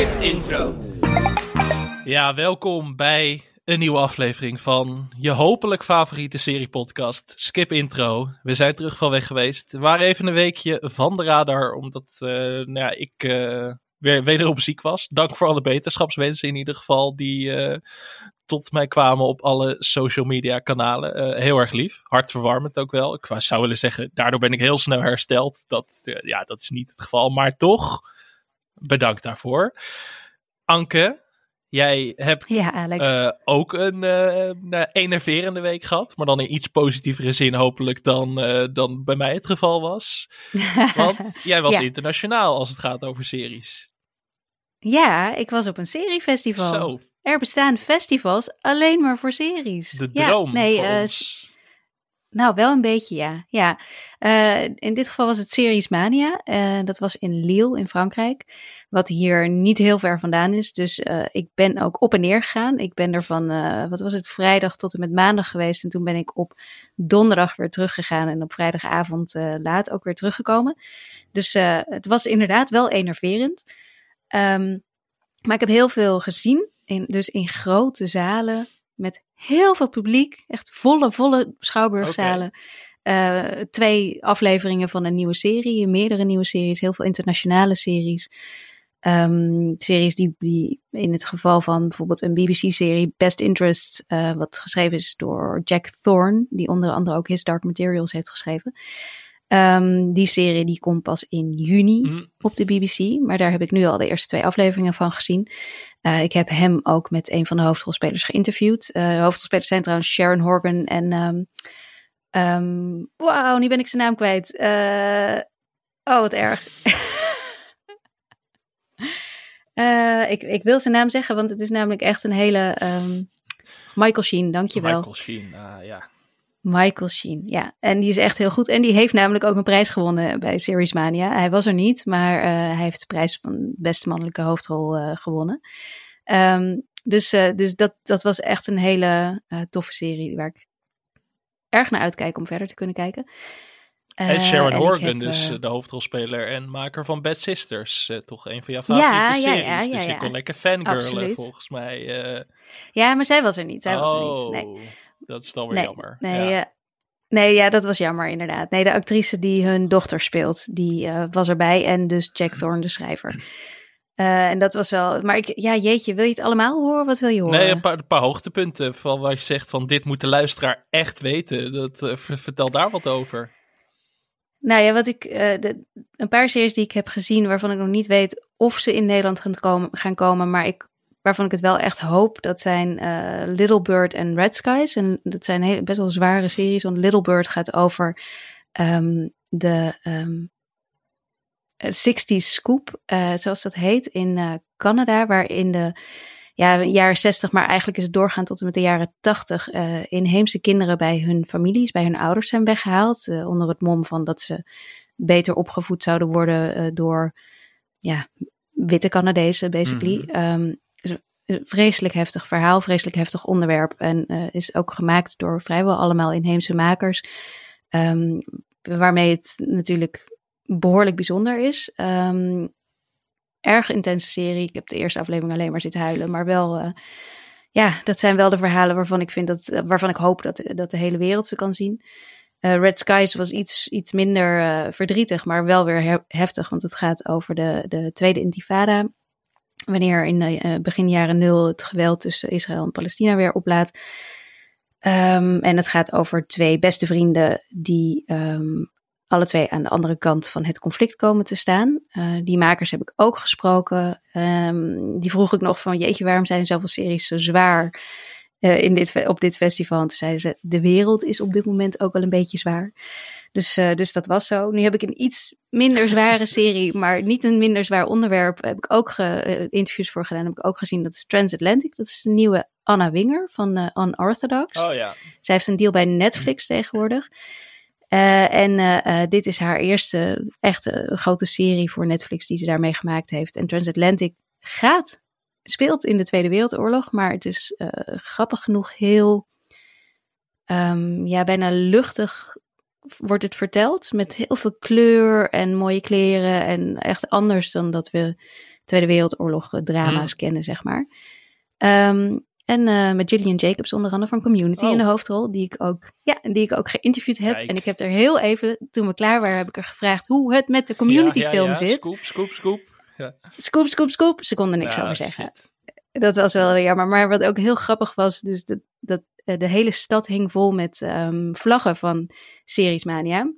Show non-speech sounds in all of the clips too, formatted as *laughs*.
Skip intro. Ja, welkom bij een nieuwe aflevering van je hopelijk favoriete seriepodcast Skip Intro. We zijn terug van weg geweest. We waren even een weekje van de radar, omdat uh, nou ja, ik uh, weer wederom ziek was. Dank voor alle beterschapswensen in ieder geval die uh, tot mij kwamen op alle social media kanalen. heel erg lief, hartverwarmend ook wel. Ik zou willen zeggen, daardoor ben ik heel snel hersteld. Dat, ja, dat is niet het geval, maar toch bedankt daarvoor. Anke, jij hebt ja, uh, ook een uh, enerverende week gehad, maar dan in iets positievere zin hopelijk dan, uh, dan bij mij het geval was. *laughs* Want jij was ja. internationaal als het gaat over series. Ja, ik was op een seriefestival. Zo. Er bestaan festivals alleen maar voor series. De droom ja, nee, voor ons. Nou, wel een beetje, ja. ja. Uh, in dit geval was het Series Mania. Uh, dat was in Lille in Frankrijk. Wat hier niet heel ver vandaan is. Dus uh, ik ben ook op en neer gegaan. Ik ben er van, wat was het, vrijdag tot en met maandag geweest. En toen ben ik op donderdag weer teruggegaan. En op vrijdagavond laat ook weer teruggekomen. Dus het was inderdaad wel enerverend. Um, maar ik heb heel veel gezien. In, dus in grote zalen met heel veel publiek. Echt volle, volle schouwburgzalen. Okay. Uh, twee afleveringen van een nieuwe serie, meerdere nieuwe series, heel veel internationale series. Um, series die, die in het geval van bijvoorbeeld een BBC-serie Best Interest, uh, wat geschreven is door Jack Thorne, die onder andere ook His Dark Materials heeft geschreven. Um, die serie die komt pas in juni mm. op de BBC, maar daar heb ik nu al de eerste twee afleveringen van gezien. Uh, ik heb hem ook met een van de hoofdrolspelers geïnterviewd. Uh, de hoofdrolspelers zijn trouwens Sharon Horgan en. Um, um, Wauw, nu ben ik zijn naam kwijt. Uh, oh, wat erg. *laughs* ik, ik wil zijn naam zeggen, want het is namelijk echt een hele. Michael Sheen, dankjewel. Michael Sheen, ah, ja. Michael Sheen, ja. En die is echt heel goed. En die heeft namelijk ook een prijs gewonnen bij Series Mania. Hij was er niet, maar uh, hij heeft de prijs van beste mannelijke hoofdrol uh, gewonnen. Um, dus uh, dus dat, dat was echt een hele toffe serie waar ik erg naar uitkijk om verder te kunnen kijken. en Sharon Horgan, dus de hoofdrolspeler en maker van Bad Sisters. toch een van jouw favoriete ja, series. Ja, ja, dus je kon lekker fangirlen volgens mij. Ja, maar zij was er niet. Zij was er niet. Nee. Dat is dan weer nee, jammer. Nee, ja. Uh, nee, ja, dat was jammer inderdaad. Nee, de actrice die hun dochter speelt, die uh, was erbij. En dus Jack Thorne, de schrijver. Uh, en dat was wel. Maar ik, ja, jeetje, wil je het allemaal horen? Wat wil je horen? Nee, een paar, een paar hoogtepunten van wat je zegt van dit moet de luisteraar echt weten. Dat, uh, vertel daar wat over. Nou ja, wat ik, uh, de, een paar series die ik heb gezien waarvan ik nog niet weet of ze in Nederland gaan komen, gaan komen maar ik waarvan ik het wel echt hoop, dat zijn uh, Little Bird en Red Skies. En dat zijn heel, best wel zware series, want Little Bird gaat over um, de um, 60s scoop, uh, zoals dat heet, in uh, Canada, waarin de ja, jaren 60, maar eigenlijk is het doorgaan tot en met de jaren 80, uh, inheemse kinderen bij hun families, bij hun ouders zijn weggehaald. Uh, onder het mom van dat ze beter opgevoed zouden worden uh, door ja, witte Canadezen, basically. Mm -hmm. um, een vreselijk heftig verhaal, vreselijk heftig onderwerp. En uh, is ook gemaakt door vrijwel allemaal inheemse makers. Um, waarmee het natuurlijk behoorlijk bijzonder is. Um, erg intense serie. Ik heb de eerste aflevering alleen maar zitten huilen. Maar wel, uh, ja, dat zijn wel de verhalen waarvan ik vind dat, uh, waarvan ik hoop dat, dat de hele wereld ze kan zien. Red Skies was iets, iets minder verdrietig, maar wel weer heftig. Want het gaat over de, de Tweede Intifada wanneer in de uh, begin jaren nul het geweld tussen Israël en Palestina weer oplaat. Um, en het gaat over twee beste vrienden die um, alle twee aan de andere kant van het conflict komen te staan. Uh, die makers heb ik ook gesproken. Um, die vroeg ik nog van, jeetje, waarom zijn zoveel series zo zwaar uh, in dit, op dit festival? En toen zeiden ze, de wereld is op dit moment ook wel een beetje zwaar. Dus, uh, dus dat was zo. Nu heb ik een iets minder zware *laughs* serie, maar niet een minder zwaar onderwerp. Heb ik ook ge, uh, interviews voor gedaan. Heb ik ook gezien. Dat is Transatlantic. Dat is de nieuwe Anna Winger van uh, Unorthodox. Oh ja. Zij heeft een deal bij Netflix tegenwoordig. Uh, en uh, dit is haar eerste echte grote serie voor Netflix die ze daarmee gemaakt heeft. En Transatlantic gaat, speelt in de Tweede Wereldoorlog, maar het is uh, grappig genoeg heel, um, ja, bijna luchtig wordt het verteld met heel veel kleur en mooie kleren en echt anders dan dat we Tweede Wereldoorlog eh, drama's Hmm. kennen, zeg maar. Ehm, en eh, met Gillian Jacobs onder andere van Community Oh. in de hoofdrol, die ik ook, ja, die ik ook geïnterviewd heb. Kijk. En ik heb er heel even, toen we klaar waren, heb ik er gevraagd hoe het met de Community Ja, ja, film ja, zit. Scoop, scoop, scoop. Ja. Scoop, scoop, scoop. Ze konden niks Ja, over zeggen. shit. Dat was wel weer jammer. Maar wat ook heel grappig was, dus dat, dat eh, de hele stad hing vol met ehm, vlaggen van Series Mania.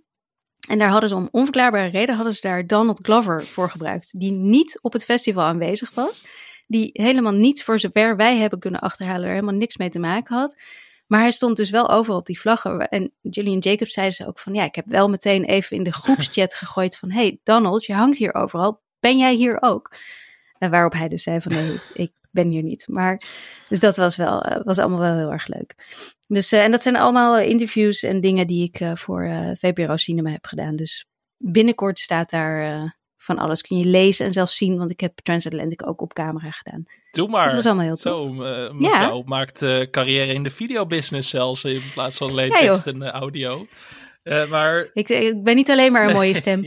En daar hadden ze om onverklaarbare reden hadden ze daar Donald Glover voor gebruikt. Die niet op het festival aanwezig was. Die helemaal niet, voor zover wij hebben kunnen achterhalen, er helemaal niks mee te maken had. Maar hij stond dus wel overal op die vlaggen. En Gillian Jacobs zei ze ook van, ja, ik heb wel meteen even in de *laughs* groepschat gegooid van, hey Donald, je hangt hier overal. Ben jij hier ook? En waarop hij dus zei van, nee, *laughs* ik ben hier niet. Maar, dus dat was wel, eh, was allemaal wel heel erg leuk. Dus, eh, en dat zijn allemaal eh, interviews en dingen die ik voor eh, VPRO Cinema heb gedaan. Dus binnenkort staat daar van alles. Kun je lezen en zelfs zien, want ik heb Transatlantic ook op camera gedaan. Doe Dus maar. dat was allemaal heel tof. Zo, mevrouw maakt eh, carrière in de videobusiness zelfs in plaats van alleen Ja, tekst en audio. Maar, Ik, ik ben niet alleen maar een mooie *laughs* stem.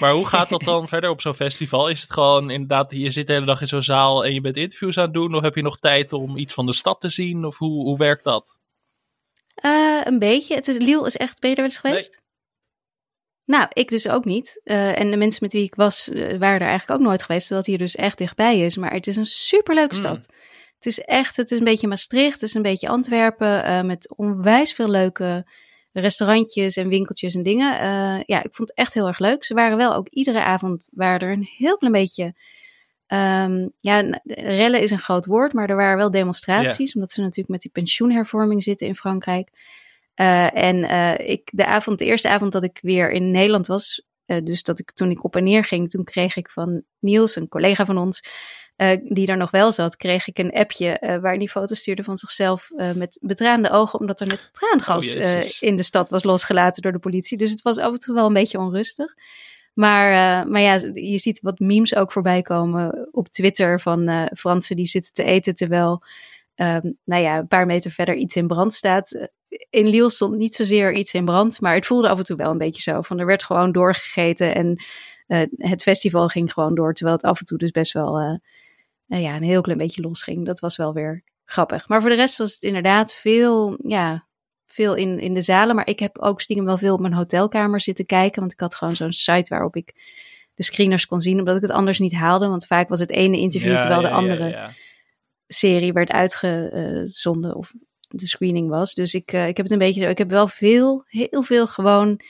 Maar hoe gaat dat dan verder op zo'n festival? Is het gewoon inderdaad, je zit de hele dag in zo'n zaal en je bent interviews aan het doen? Of heb je nog tijd om iets van de stad te zien? Of hoe, hoe werkt dat? Eh, een beetje. Het is, Liel is echt, je er eens geweest? Nou, ik dus ook niet. Eh, en de mensen met wie ik was, eh, waren er eigenlijk ook nooit geweest, terwijl het hier dus echt dichtbij is. Maar het is een superleuke Mm. stad. Het is echt, het is een beetje Maastricht, het is een beetje Antwerpen, met onwijs veel leuke restaurantjes en winkeltjes en dingen. Eh, ja, ik vond het echt heel erg leuk. Ze waren wel ook iedere avond, waren er een heel klein beetje, ehm, ja, rellen is een groot woord, maar er waren wel demonstraties, omdat ze natuurlijk met die pensioenhervorming zitten in Frankrijk. Eh, en eh, ik, de avond, de eerste avond dat ik weer in Nederland was, dus dat ik toen ik op en neer ging, toen kreeg ik van Niels, een collega van ons, eh, die daar nog wel zat, kreeg ik een appje eh, waarin die foto's stuurde van zichzelf eh, met betraande ogen, omdat er net traangas Oh, in de stad was losgelaten door de politie. Dus het was af en toe wel een beetje onrustig. Maar, maar ja, je ziet wat memes ook voorbij komen op Twitter van Fransen die zitten te eten terwijl, ehm, nou ja, een paar meter verder iets in brand staat. In Lille stond niet zozeer iets in brand, maar het voelde af en toe wel een beetje zo. Van er werd gewoon doorgegeten en het festival ging gewoon door, terwijl het af en toe dus best wel eh, ja, een heel klein beetje losging. Dat was wel weer grappig. Maar voor de rest was het inderdaad veel, ja, veel in, in de zalen. Maar ik heb ook stiekem wel veel op mijn hotelkamer zitten kijken, want ik had gewoon zo'n site waarop ik de screeners kon zien, omdat ik het anders niet haalde. Want vaak was het ene interview Ja, terwijl ja, de andere ja. serie werd uitgezonden of de screening was. Dus ik, eh, ik heb het een beetje zo. Ik heb wel veel, heel veel gewoon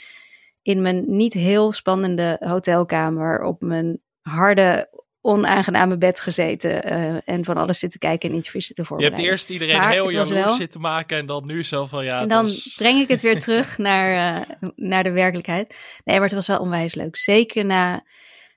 in mijn niet heel spannende hotelkamer op mijn harde, onaangename bed gezeten eh, en van alles zitten kijken en interviews zitten Je voorbereiden. hebt eerst iedereen Maar heel jaloers wel- zitten maken en dan nu zo van ja. en dan was- breng ik het weer *laughs* terug naar, eh, naar de werkelijkheid. Nee, maar het was wel onwijs leuk. Zeker na,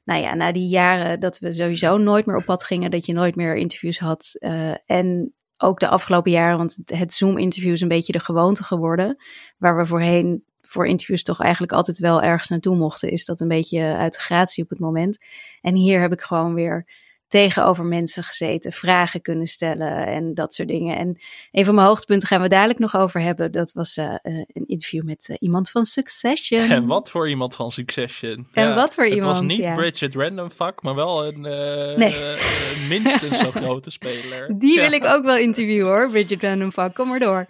nou ja, na die jaren dat we sowieso nooit meer op pad gingen, dat je nooit meer interviews had. eh, en ook de afgelopen jaren, want het, het Zoom-interview is een beetje de gewoonte geworden. Waar we voorheen voor interviews toch eigenlijk altijd wel ergens naartoe mochten, is dat een beetje uit de gratie op het moment. En hier heb ik gewoon weer tegenover mensen gezeten, vragen kunnen stellen en dat soort dingen. En een van mijn hoogtepunten gaan we dadelijk nog over hebben. Dat was eh, eh, een interview met eh, iemand van Succession. En wat voor iemand van Succession. En wat voor Het was iemand, niet ja. Bridget Random Fuck, maar wel een Nee. eh, minstens zo grote speler. *laughs* Die Ja. wil ik ook wel interviewen hoor, Bridget Random Fuck. Kom maar door.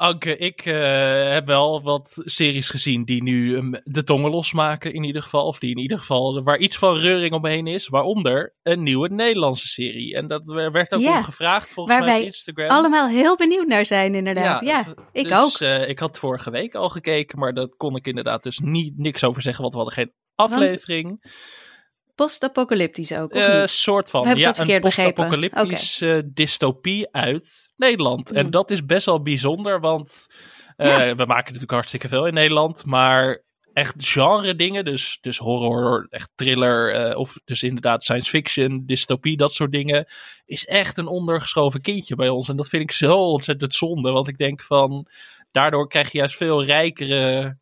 Anke, ik eh, heb wel wat series gezien die nu ehm, de tongen losmaken in ieder geval. Of die in ieder geval waar iets van reuring omheen is. Waaronder een nieuwe Nederlandse serie. En dat werd ook Ja, om gevraagd volgens mij op wij Instagram. Allemaal heel benieuwd naar zijn inderdaad. Ja, ik dus, ook. eh, ik had vorige week al gekeken, maar daar kon ik inderdaad dus niet, niks over zeggen, want we hadden geen aflevering. Post-apocalyptisch ook, of Eh soort van. Heb ja, een post-apocalyptische dystopie uit Nederland. En dat is best wel bijzonder, want eh, Ja. we maken natuurlijk hartstikke veel in Nederland, maar echt genre dingen, dus, dus horror, echt thriller, eh, of dus inderdaad science fiction, dystopie, dat soort dingen, is echt een ondergeschoven kindje bij ons. En dat vind ik zo ontzettend zonde, want ik denk van, daardoor krijg je juist veel rijkere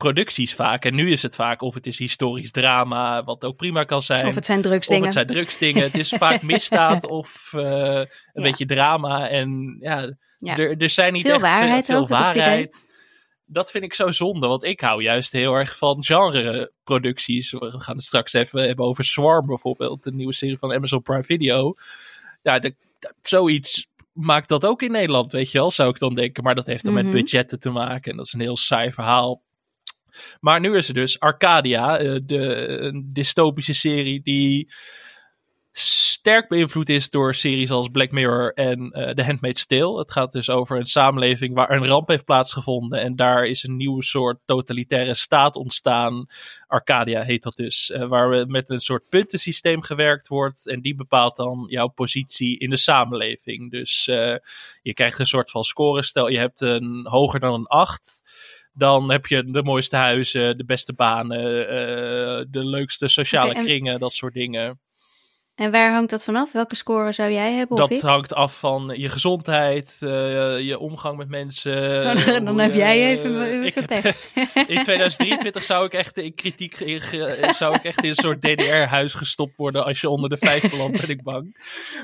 producties vaak. En nu is het vaak of het is historisch drama, wat ook prima kan zijn. Of het zijn Of drugsdingen. het zijn drugsdingen. Het is vaak *laughs* misdaad of eh, een Ja. beetje drama. En ja, Ja. er, er zijn niet Veel echt waarheid veel ook, waarheid. dat vind ik zo zonde, want ik hou juist heel erg van genre-producties. We gaan het straks even hebben over Swarm bijvoorbeeld, de nieuwe serie van Amazon Prime Video. Ja, de, zoiets maakt dat ook in Nederland, weet je wel, zou ik dan denken. Maar dat heeft dan met Mhm. budgetten te maken en dat is een heel saai verhaal. Maar nu is er dus Arcadia, eh, de, dystopische serie die sterk beïnvloed is door series als Black Mirror en eh The Handmaid's Tale. Het gaat dus over een samenleving waar een ramp heeft plaatsgevonden en daar is een nieuw soort totalitaire staat ontstaan. Arcadia heet dat dus, eh, waar met een soort puntensysteem gewerkt wordt en die bepaalt dan jouw positie in de samenleving. Dus je krijgt een soort van score. Stel je hebt een hoger dan een 8 dan heb je de mooiste huizen, de beste banen, eh, de leukste sociale en- kringen, dat soort dingen. En waar hangt dat vanaf? Welke score zou jij hebben of Dat ik? hangt af van je gezondheid, eh, je omgang met mensen. Oh, *laughs* dan heb je- jij even, ik even heb-. *laughs* In 2023 zou ik echt in kritiek in, ge- zou ik echt in een soort DDR-huis gestopt worden als je onder de vijf belandt, ben ik bang.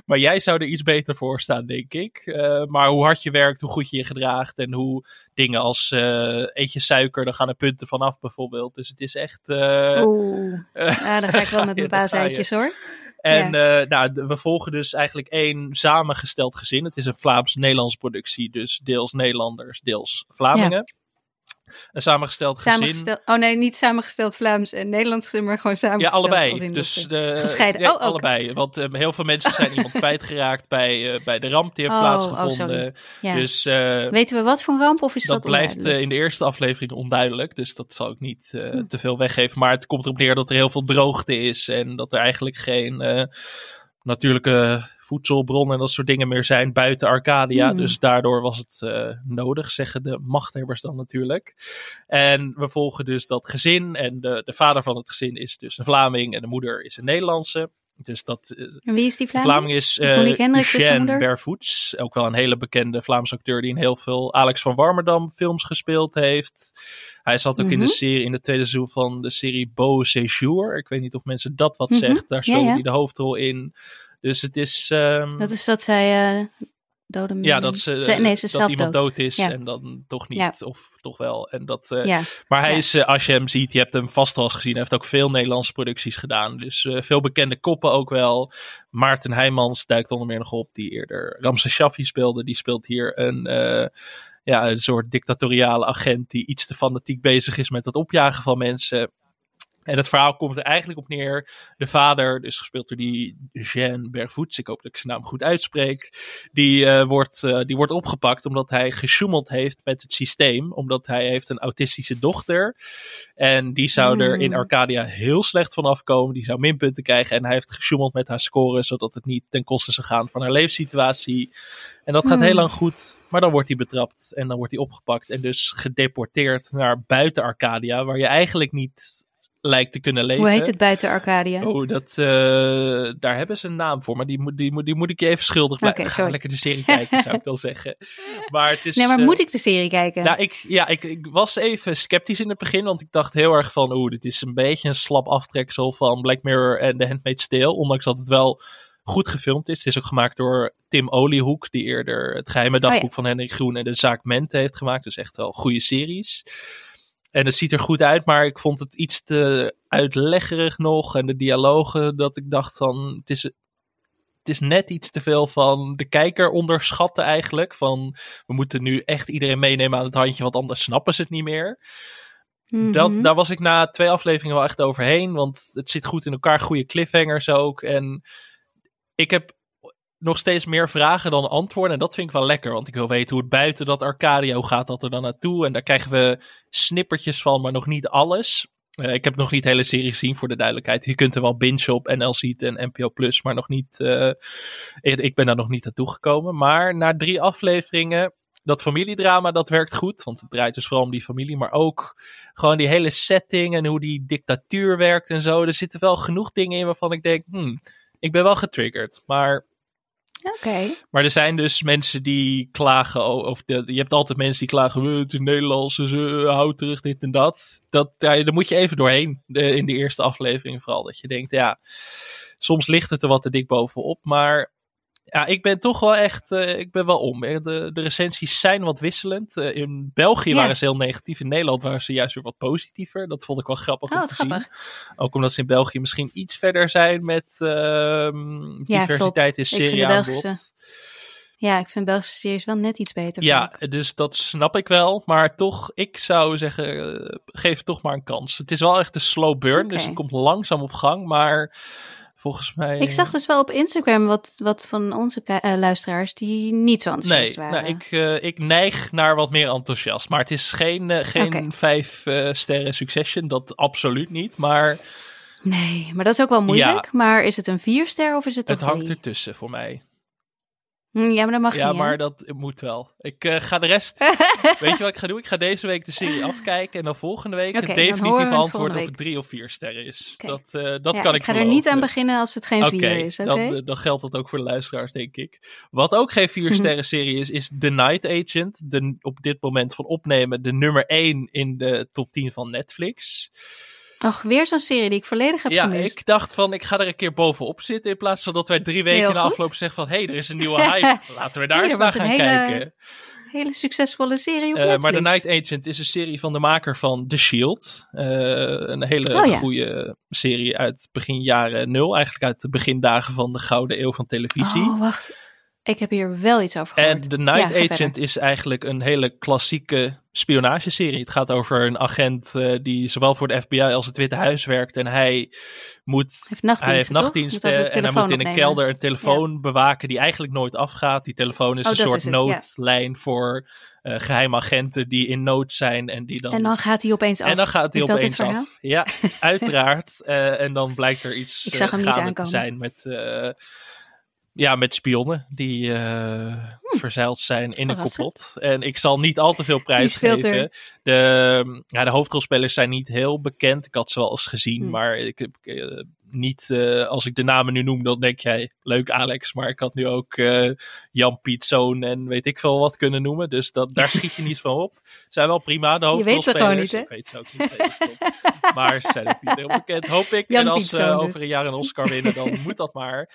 Maar jij zou er iets beter voor staan, denk ik. Eh, maar hoe hard je werkt, hoe goed je je gedraagt en hoe dingen als eh, eet je suiker, dan gaan er punten vanaf bijvoorbeeld. Dus het is echt. eh, Oeh, ja, dan ga ik wel *laughs* met mijn je. paaseitjes hoor. En eh, nou, we volgen dus eigenlijk één samengesteld gezin. Het is een Vlaams-Nederlands productie, dus deels Nederlanders, deels Vlamingen. Een samengesteld gezin. Oh nee, niet samengesteld Vlaams en Nederlands, maar gewoon Ja, samengesteld. als allebei. in Dus dat, de, gescheiden. ja, Oh, allebei. Want eh, heel veel mensen zijn iemand *laughs* kwijtgeraakt bij, eh, bij de ramp die heeft Oh, oh, plaatsgevonden. ja. Dus eh, Weten we wat voor ramp of is dat dat, blijft eh, in de eerste aflevering onduidelijk. Dus dat zal ik niet eh, Hm. te veel weggeven. Maar het komt erop neer dat er heel veel droogte is. En dat er eigenlijk geen eh, natuurlijke voedselbronnen en dat soort dingen meer zijn buiten Arcadia. Hm. Dus daardoor was het eh, nodig, zeggen de machthebbers dan natuurlijk. En we volgen dus dat gezin. En de, de vader van het gezin is dus een Vlaming en de moeder is een Nederlandse. Dus dat, eh, En wie is die Vlaming? Vlaming is eh moeder? Bervoets. Ook wel een hele bekende Vlaamse acteur die in heel veel Alex van Warmerdam films gespeeld heeft. Hij zat ook in de Mhm. serie, in de tweede seizoen van de serie Beau Séjour. Ik weet niet of mensen dat wat Mhm. zegt. Daar Ja, speelde ja. hij de hoofdrol in. Dus het is... ehm, Dat is dat zij uh, doden. ja, dat, ze, nee, ze dat iemand dood. dood, is Ja. en dan toch niet, Ja. of toch wel. En dat, eh, Ja, maar hij is, eh, als je hem ziet, je hebt hem vast wel eens gezien. Hij heeft ook veel Nederlandse producties gedaan. Dus eh, veel bekende koppen ook wel. Maarten Heijmans duikt onder meer nog op, die eerder Ramses Shaffi speelde. Die speelt hier een, eh, ja, een soort dictatoriale agent die iets te fanatiek bezig is met het opjagen van mensen. En het verhaal komt er eigenlijk op neer. De vader, dus gespeeld door die Jean Bervoets, ik hoop dat ik zijn naam goed uitspreek. Die, eh, wordt, eh, die wordt opgepakt omdat hij gesjoemeld heeft met het systeem. Omdat hij heeft een autistische dochter. En die zou er in Hmm. Arcadia heel slecht van afkomen. Die zou minpunten krijgen. En hij heeft gesjoemeld met haar score, zodat het niet ten koste zou gaan van haar leefsituatie. En dat gaat Hmm. heel lang goed. Maar dan wordt hij betrapt en dan wordt hij opgepakt. En dus gedeporteerd naar buiten Arcadia, waar je eigenlijk niet lijkt te kunnen leven. hoe heet het buiten Arcadia? Oh, dat, eh, daar hebben ze een naam voor, maar die, moet- die, moet- die moet ik je even schuldig blijven. Oké, Ga lekker de serie kijken, zou ik dan zeggen. *laughs* Maar het is, nee, maar eh, moet ik de serie kijken? nou, ik, ja, ik, ik was even sceptisch in het begin, want ik dacht heel erg van, oeh, dit is een beetje een slap aftreksel van Black Mirror en The Handmaid's Tale, ondanks dat het wel goed gefilmd is. Het is ook gemaakt door Tim Oliehoek, die eerder het geheime dagboek Oh ja. van Henrik Groen en de zaak Mente heeft gemaakt. Dus echt wel goede series. En het ziet er goed uit, maar ik vond het iets te uitleggerig nog. En de dialogen, dat ik dacht van, het is, het is net iets te veel van de kijker onderschatten eigenlijk. Van, we moeten nu echt iedereen meenemen aan het handje, want anders snappen ze het niet meer. Mhm. Dat, daar was ik na twee afleveringen wel echt overheen. Want het zit goed in elkaar. Goede cliffhangers ook. En ik heb nog steeds meer vragen dan antwoorden. En dat vind ik wel lekker. Want ik wil weten hoe het buiten dat Arcadia, hoe gaat dat er dan naartoe? En daar krijgen we snippertjes van, maar nog niet alles. Eh, ik heb nog niet de hele serie gezien, voor de duidelijkheid. Je kunt er wel binge op NL Ziet en NPO Plus, maar nog niet... eh, ik, ik ben daar nog niet naartoe gekomen. Maar na drie afleveringen dat familiedrama, dat werkt goed. Want het draait dus vooral om die familie. Maar ook gewoon die hele setting en hoe die dictatuur werkt en zo. Er zitten wel genoeg dingen in waarvan ik denk, hmm, ik ben wel getriggerd. Maar, Maar er zijn dus mensen die klagen. Of de, je hebt altijd mensen die klagen, "Eh, het is Nederlands, dus uh, houd terug dit en dat. dat daar, moet je even doorheen in de eerste aflevering vooral. Dat je denkt, ja, soms ligt het er wat te dik bovenop. Maar Ja, ik ben toch wel echt, uh, ik ben wel om. De, de recensies zijn wat wisselend. Uh, in België waren ze heel negatief, in Nederland waren ze juist weer wat positiever. Dat vond ik wel grappig oh, om te grappig. zien. Ook omdat ze in België misschien iets verder zijn met uh, diversiteit in serieaanbod. Ja, ik vind Belgische series wel net iets beter. Ja, dus dat snap ik wel. Maar toch, ik zou zeggen, geef het toch maar een kans. Het is wel echt een slow burn, okay. dus het komt langzaam op gang. Maar volgens mij... Ik zag dus wel op Instagram wat, wat van onze uh, luisteraars die niet zo enthousiast nee, waren. Nou, ik, uh, ik neig naar wat meer enthousiast. Maar het is geen, uh, geen okay. vijf sterren Succession, dat absoluut niet. Maar... Nee, maar dat is ook wel moeilijk. Ja, maar is het een vier ster of is het Het toch hangt ertussen voor mij. Hm, Ja, maar dat mag Ja, niet. hè? maar dat moet wel. Ik uh, ga de rest. *laughs* Weet je wat ik ga doen? Ik ga deze week de serie afkijken en dan volgende week Oké, het het antwoord of het drie of vier sterren is. Dat, uh, dat Ja, kan ik ik ga er niet aan beloven. beginnen als het geen vier is, oké? dan, dan geldt dat ook voor de luisteraars, denk ik. Wat ook geen vier sterren serie is, is The Night Agent. De, op dit moment van opnemen de nummer 1 in de top 10 van Netflix. Och, weer zo'n serie die ik volledig heb Ja, gemist. ik dacht van, ik ga er een keer bovenop zitten. In plaats van dat wij drie weken goed. afloop zeggen van... hé, hey, er is een nieuwe hype. *laughs* Laten we daar eens naar gaan een hele kijken. Hele succesvolle serie op Eh, maar The Night Agent is een serie van de maker van The Shield. Eh, een hele Oh ja. goede serie uit begin jaren nul. Eigenlijk uit de begindagen van de gouden eeuw van televisie. Oh, wacht. Ik heb hier wel iets over gehoord. En The Night Ja, Agent is eigenlijk een hele klassieke spionageserie. Het gaat over een agent eh, die zowel voor de FBI als het Witte Huis werkt. En hij moet heeft nachtdiensten, hij heeft nachtdiensten Moet en hij moet in een kelder een telefoon bewaken die eigenlijk nooit afgaat. Die telefoon is Oh, een soort is het, ja. noodlijn voor eh, geheime agenten die in nood zijn en die dan En dan gaat hij opeens af. en dan gaat hij Is opeens af. Ja, *laughs* uiteraard. Eh, en dan blijkt er iets Ik zag hem niet te zijn met, ja, met spionnen die eh, verzeild zijn in een complot. En ik zal niet al te veel prijs geven. De, ja, de hoofdrolspelers zijn niet heel bekend. Ik had ze wel eens gezien, Hm. maar ik heb eh, niet, eh, als ik de namen nu noem, dan denk jij, leuk Alex, maar ik had nu ook Jan Piet Zoon en weet ik veel wat kunnen noemen. Dus dat, daar schiet je niet van op. Zijn wel prima, de Je weet ze hoofdrolspelers. gewoon niet, hè? Ik weet ze ook niet. maar ze zijn ook niet heel bekend, hoop ik. Jan en als ze dus. over een jaar een Oscar winnen, dan moet dat maar.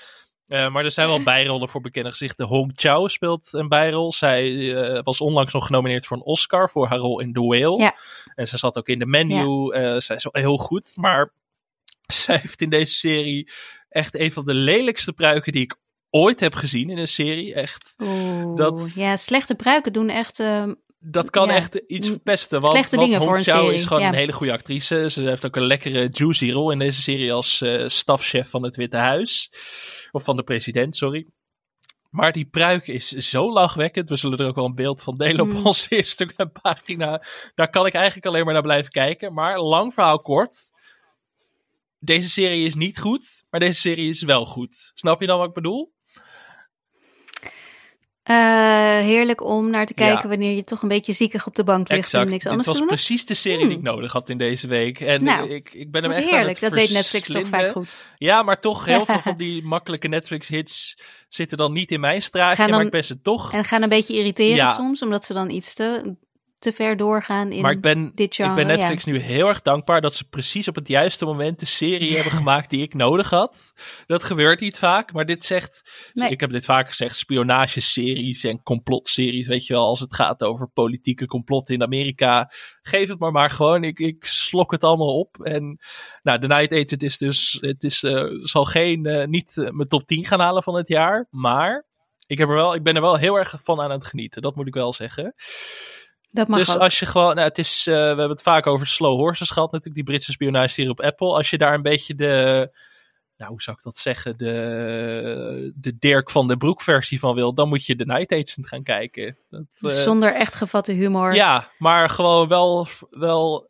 Eh, maar er zijn wel bijrollen voor bekende gezichten. Hong Chao speelt een bijrol. Zij eh, was onlangs nog genomineerd voor een Oscar voor haar rol in The Whale. Ja. En ze zat ook in de menu. Eh, zij is wel heel goed. Maar *laughs* zij heeft in deze serie echt een van de lelijkste pruiken die ik ooit heb gezien in een serie. Echt. Oeh, Dat- Ja, slechte pruiken doen echt... Dat kan Ja. echt iets Mm, verpesten. Want, slechte dingen Hong voor een Chao serie, is gewoon ja. een hele goede actrice. Ze heeft ook een lekkere juicy rol in deze serie als eh, stafchef van het Witte Huis. Of van de president, sorry. Maar die pruik is zo lachwekkend. We zullen er ook wel een beeld van delen Mm. op onze *laughs* Instagram-pagina. Daar kan ik eigenlijk alleen maar naar blijven kijken. Maar lang verhaal kort. Deze serie is niet goed, maar deze serie is wel goed. Snap je dan wat ik bedoel? Eh, heerlijk om naar te kijken Ja. wanneer je toch een beetje ziekig op de bank ligt Exact. en niks Dit anders was te doen. precies de serie Hmm. die ik nodig had in deze week. En Nou, ik, ik ben hem echt heerlijk, aan het dat weet Netflix toch vaak goed. Ja, maar toch heel veel *laughs* van die makkelijke Netflix-hits zitten dan niet in mijn straatje. Dan- Maar ik ben ze toch. En gaan een beetje irriteren Ja. soms, omdat ze dan iets te, te ver doorgaan in Maar ik ben, dit ik ben Netflix nu heel erg dankbaar dat ze precies op het juiste moment de serie hebben gemaakt die ik nodig had. Dat gebeurt niet vaak, maar dit zegt, Nee. ik heb dit vaak gezegd, spionageseries en complotseries, weet je wel, als het gaat over politieke complotten in Amerika. Geef het maar maar gewoon, ik, ik slok het allemaal op. En nou, The Night Agent is dus, het is, eh, zal geen, eh, niet eh, mijn top 10 gaan halen van het jaar, maar ik, heb er wel, ik ben er wel heel erg van aan het genieten, dat moet ik wel zeggen. Dat mag dus ook. als je gewoon, nou, het is, eh, we hebben het vaak over Slow Horses gehad, natuurlijk, die Britse spionageserie op Apple. Als je daar een beetje de, nou, hoe zou ik dat zeggen, de, de Dirk van de Broek versie van wil, dan moet je The Night Agent gaan kijken. Dat, eh, Zonder echt gevatte humor. ja, maar gewoon wel, wel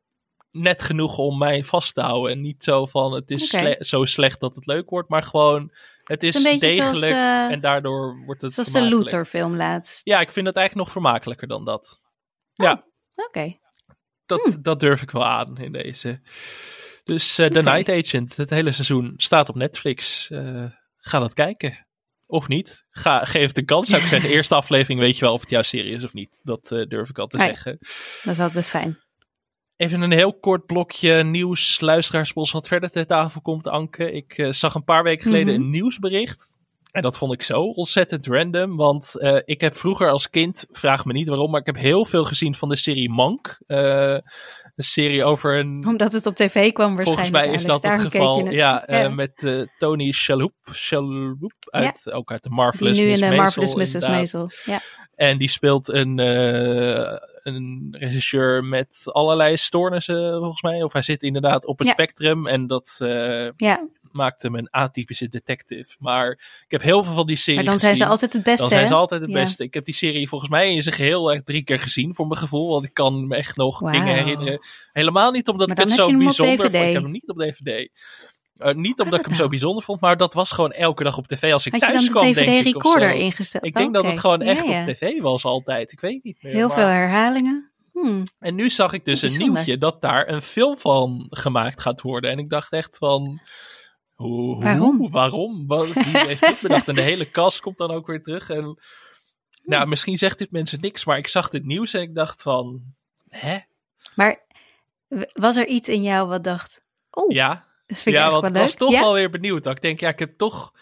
net genoeg om mij vast te houden. En niet zo van, het is sle- zo slecht dat het leuk wordt, maar gewoon, het is, Het is een beetje zoals, degelijk eh, en daardoor wordt het Zoals de. Luther film laatst. Ja, ik vind het eigenlijk nog vermakelijker dan dat. Ja, Oké. dat, Hm. dat durf ik wel aan in deze. Dus eh The. Night Agent, het hele seizoen, staat op Netflix. Eh, ga dat kijken. Of niet. Ga, geef het een kans, zou ik zeggen. *laughs* Eerste aflevering weet je wel of het jouw serie is of niet. Dat eh, durf ik al te zeggen. Dat is altijd fijn. Even een heel kort blokje nieuws. Luisteraarspols wat verder ter tafel komt, Anke. Ik zag een paar weken geleden Mhm. een nieuwsbericht. En dat vond ik zo ontzettend random, want uh, ik heb vroeger als kind, vraag me niet waarom, maar ik heb heel veel gezien van de serie Monk. Uh, een serie over een... Omdat het op tv kwam waarschijnlijk. Volgens mij is Alex. dat het geval, het. ja, Ja. uh, met Tony Shalhoub, Shalhoub uit, ook uit de Die Marvelous nu in de Maisel, Marvelous Mrs. Maisel. Ja. En die speelt een, een regisseur met allerlei stoornissen, volgens mij. Of hij zit inderdaad op het Ja. spectrum. En dat ja, maakt hem een atypische detective. Maar ik heb heel veel van die serie maar dan zijn ze altijd het beste. Dan zijn ze hè? altijd het Ja. beste. Ik heb die serie volgens mij in zijn geheel echt drie keer gezien, voor mijn gevoel. Want ik kan me echt nog dingen herinneren. Helemaal niet omdat Maar ik het dan zo je bijzonder vond. Ik heb hem niet op DVD. Uh, niet omdat ik hem zo nou? bijzonder vond, maar dat was gewoon elke dag op tv als ik Had je thuis dan kwam, de denk ik. of DVD-recorder ingesteld? Ik denk dat het gewoon echt Ja, ja. op tv was altijd. Ik weet niet meer. Heel maar- veel herhalingen. Hmm. En nu zag ik dus een nieuwtje dat daar een film van gemaakt gaat worden. En ik dacht echt van... Hoe, hoe- Waarom? waarom? Wat, wie *laughs* heeft dit bedacht? En de hele cast komt dan ook weer terug. En, nou, misschien zegt dit mensen niks, maar ik zag dit nieuws en ik dacht van... Hè? Maar was er iets in jou wat dacht, oh, Ja, dat vind ik ja want wel ik leuk. was toch ja? wel weer benieuwd. Dat ik denk, ja, ik heb toch...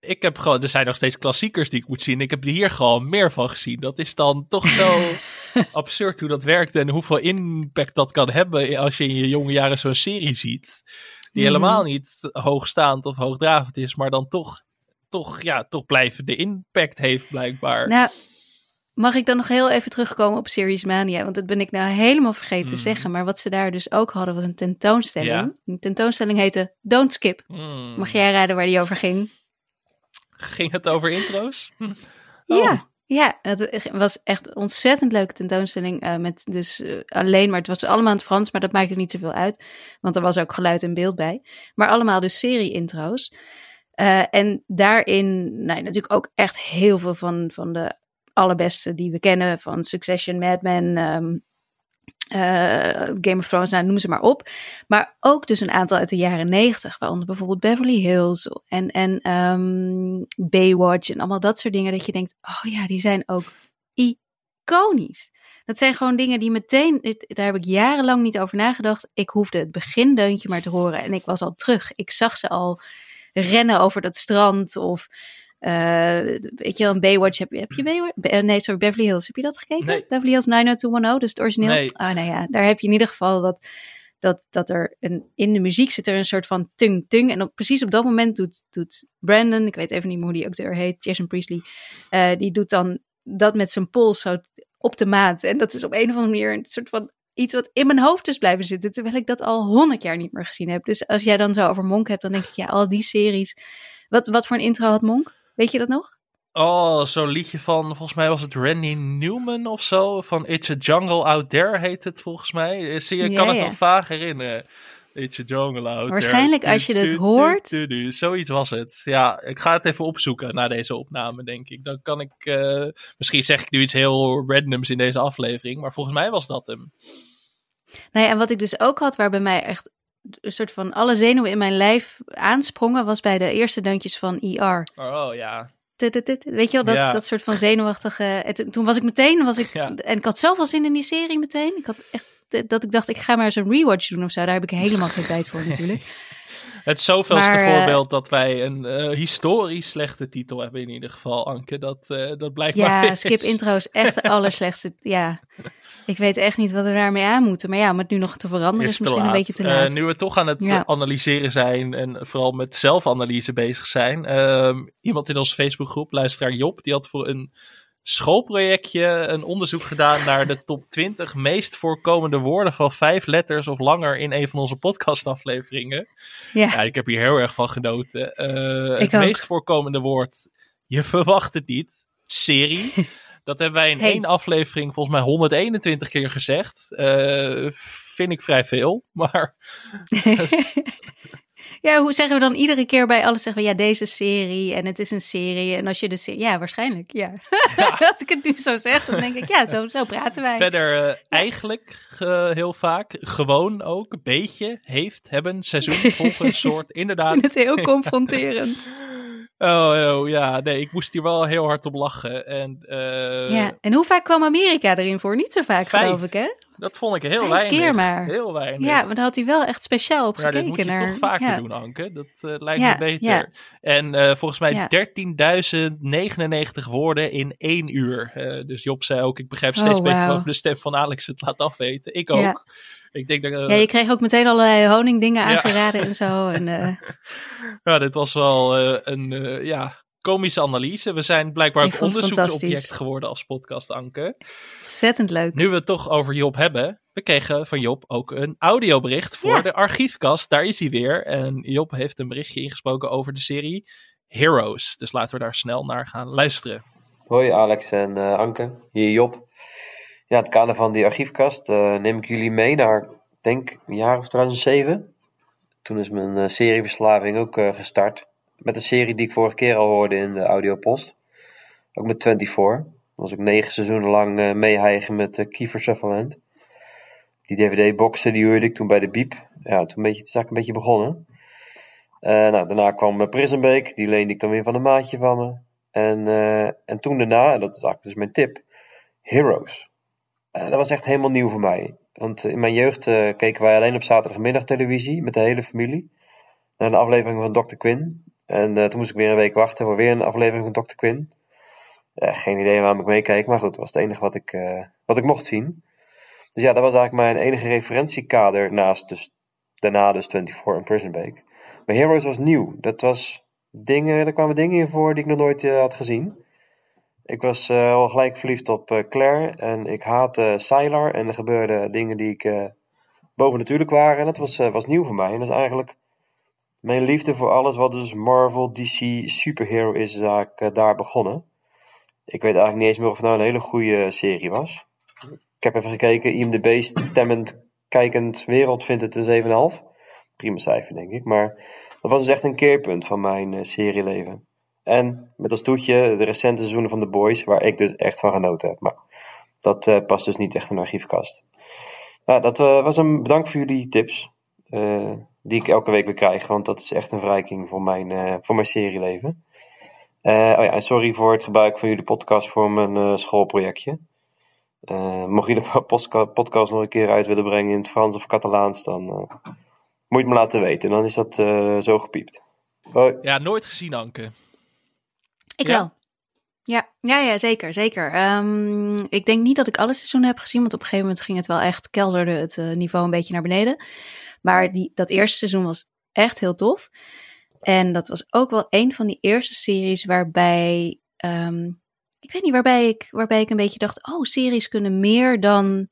Ik heb gewoon, er zijn nog steeds klassiekers die ik moet zien. Ik heb hier gewoon meer van gezien. Dat is dan toch zo *laughs* absurd hoe dat werkt en hoeveel impact dat kan hebben als je in je jonge jaren zo'n serie ziet. Die Mhm. helemaal niet hoogstaand of hoogdravend is, maar dan toch, toch, ja, toch blijvende impact heeft blijkbaar. Nou, mag ik dan nog heel even terugkomen op Series Mania? Want dat ben ik nou helemaal vergeten te Mhm. zeggen. Maar wat ze daar dus ook hadden was een tentoonstelling. Ja. Die tentoonstelling heette Don't Skip. Hmm. Mag jij raden waar die over ging? Ging het over intro's? Hm. *laughs* Ja. Ja, het was echt een ontzettend leuke tentoonstelling. eh, met dus eh, alleen maar, het was allemaal in het Frans, maar dat maakte niet zoveel uit. Want er was ook geluid en beeld bij. Maar allemaal dus serie-intro's. Eh, en daarin, nou, natuurlijk ook echt heel veel van, van de allerbeste die we kennen. Van Succession, Mad Men, ehm, eh, Game of Thrones, nou, noem ze maar op. Maar ook dus een aantal uit de jaren negentig. Waaronder bijvoorbeeld Beverly Hills en, en ehm, Baywatch en allemaal dat soort dingen. Dat je denkt, oh ja, die zijn ook iconisch. Dat zijn gewoon dingen die meteen, daar heb ik jarenlang niet over nagedacht. Ik hoefde het begindeuntje maar te horen en ik was al terug. Ik zag ze al rennen over dat strand of... eh, weet je wel, een Baywatch, heb je, heb je Baywatch? Eh, nee, sorry, Beverly Hills. Heb je dat gekeken? Nee. Beverly Hills 90210, dus het origineel? Nee. Ah, nou ja, daar heb je in ieder geval dat, dat, dat er een, in de muziek zit er een soort van tung-tung. En op, precies op dat moment doet, doet Brandon, ik weet even niet meer hoe die acteur heet, Jason Priestley, eh, die doet dan dat met zijn pols zo op de maat. En dat is op een of andere manier een soort van iets wat in mijn hoofd is blijven zitten, terwijl ik dat al honderd jaar niet meer gezien heb. Dus als jij dan zo over Monk hebt, dan denk ik, ja, al die series. Wat, wat voor een intro had Monk? Weet je dat nog? Oh, zo'n liedje van, volgens mij was het Randy Newman of zo. Van It's a Jungle Out There heet het volgens mij. Eh, Zie je, Ja, kan het ja. nog vaag herinneren. It's a Jungle Out Waarschijnlijk there. als je du- hoort. du- du- du. Zoiets was het. Ja, ik ga het even opzoeken na deze opname, denk ik. Dan kan ik, eh, misschien zeg ik nu iets heel randoms in deze aflevering. Maar volgens mij was dat hem. Nou ja, en wat ik dus ook had, waar bij mij echt een soort van alle zenuwen in mijn lijf aansprongen, was bij de eerste deuntjes van ER. Oh ja. Weet je wel, dat, Ja. dat soort van zenuwachtige... en toen- toen was ik meteen, was ik, Ja. en ik had zoveel zin in die serie meteen. Ik had echt, dat ik dacht, ik ga maar eens een rewatch doen of zo. Daar heb ik helemaal geen tijd voor *laughs* natuurlijk. Het zoveelste Maar, eh, voorbeeld dat wij een eh, historisch slechte titel hebben in ieder geval, Anke. Dat, eh, dat blijkt maar Ja, skip intro is echt de *laughs* allerslechtste. Ja, ik weet echt niet wat we daarmee aan moeten. Maar ja, om het nu nog te veranderen is, misschien laat. een beetje te laat. nu we toch aan het Ja. analyseren zijn en vooral met zelfanalyse bezig zijn. ehm, iemand in onze Facebookgroep, luisteraar Job, die had voor een schoolprojectje een onderzoek gedaan naar de top 20 meest voorkomende woorden van vijf letters of langer in een van onze podcastafleveringen. ja. Ja, ik heb hier heel erg van genoten. Eh, het ook. meest voorkomende woord, je verwacht het niet, serie. *laughs* Dat hebben wij in Hey. één aflevering volgens mij 121 keer gezegd. Eh, vind ik vrij veel, maar *laughs* *laughs* ja, hoe zeggen we dan iedere keer bij alles zeggen we ja, deze serie en het is een serie. En als je de serie, ja, waarschijnlijk, ja. *laughs* als ik het nu zo zeg, dan denk ik, ja, zo, zo praten wij. verder eh, eigenlijk heel vaak gewoon ook een beetje, heeft, hebben, seizoen, *laughs* volgen, soort, inderdaad. het heel *laughs* confronterend. Oh, oh, ja, nee, ik moest hier wel heel hard op lachen. En, eh, ja, en hoe vaak kwam Amerika erin voor? Niet zo vaak, Vijf. geloof ik, hè? Dat vond ik heel Vijf weinig. keer maar. Heel weinig. Ja, maar daar had hij wel echt speciaal op Ja, gekeken. moet je naar, toch vaker ja. doen, Anke. Dat eh, lijkt Ja, me beter. En eh, volgens mij Ja. 13.099 woorden in één uur. Eh, dus Job zei ook, ik begrijp steeds Oh, beter waarom de stem van Alex het laat afweten. Ik ook. Ik denk dat... Ja, je kreeg ook meteen allerlei honingdingen aangeraden en zo. En, *laughs* Ja, dit was wel een ja, komische analyse. We zijn blijkbaar ook het onderzoeksobject geworden als podcast, Anke. ontzettend leuk. Nu we het toch over Job hebben. We kregen van Job ook een audiobericht voor Ja. de archiefkast. Daar is hij weer. En Job heeft een berichtje ingesproken over de serie Heroes. Dus laten we daar snel naar gaan luisteren. Hoi Alex en eh, Anke, hier Job. Ja, het kader van die archiefkast eh, neem ik jullie mee naar, ik denk, een jaar of 2007. Toen is mijn eh, serieverslaving ook eh, gestart. Met een serie die ik vorige keer al hoorde in de audiopost. Ook met 24. Dat was ook negen seizoenen lang eh meehijgen met eh, Kiefer Sutherland. Die DVD-boxen die hoorde ik toen bij de Biep. Ja, toen, beetje, ik een beetje begonnen. Eh, nou, daarna kwam Break. Die leende ik dan weer van een maatje van me. En, en toen daarna, en dat is dus mijn tip, Heroes. Dat was echt helemaal nieuw voor mij. Want in mijn jeugd keken wij alleen op zaterdagmiddag televisie met de hele familie. Naar de aflevering van Dr. Quinn. En eh, toen moest ik weer een week wachten voor weer een aflevering van Dr. Quinn. Eh, geen idee waarom ik meekeek, maar goed, het was het enige wat ik, eh, wat ik mocht zien. Dus ja, dat was eigenlijk mijn enige referentiekader naast dus, daarna dus 24 en Prison Break. Maar Heroes was nieuw. Dat was dingen, er kwamen dingen in voor die ik nog nooit had gezien. Ik was al gelijk verliefd op Claire en ik haatte Sylar en er gebeurden dingen die ik eh bovennatuurlijk waren. En dat was, was nieuw voor mij. En dat is eigenlijk mijn liefde voor alles wat dus Marvel, DC, superhero is, is eigenlijk eh, daar begonnen. Ik weet eigenlijk niet eens meer of het nou een hele goede serie was. Ik heb even gekeken, IMDb stemmend, kijkend wereld vindt het een 7,5. Prima cijfer denk ik, maar dat was dus echt een keerpunt van mijn eh, serieleven. En met als toetje de recente seizoenen van The Boys, waar ik dus echt van genoten heb. Maar dat eh, past dus niet echt in een archiefkast. Nou, dat was een bedankt voor jullie tips. Die ik elke week weer krijg, want dat is echt een verrijking voor mijn, eh, voor mijn serieleven. Eh, oh ja, en sorry voor het gebruik van jullie podcast voor mijn eh, schoolprojectje. Eh, mocht je de podcast nog een keer uit willen brengen in het Frans of Catalaans, dan eh, moet je het me laten weten. Dan is dat eh, zo gepiept. Hoi. Ja, nooit gezien, Anke. Ik Ja? wel. Ja, ja, ja zeker, zeker. Ehm, ik denk niet dat ik alle seizoenen heb gezien, want op een gegeven moment ging het wel echt, kelderde het eh, niveau een beetje naar beneden. Maar die, dat eerste seizoen was echt heel tof. En dat was ook wel een van die eerste series waarbij, ehm, ik weet niet, waarbij ik, waarbij ik een beetje dacht, oh, series kunnen meer dan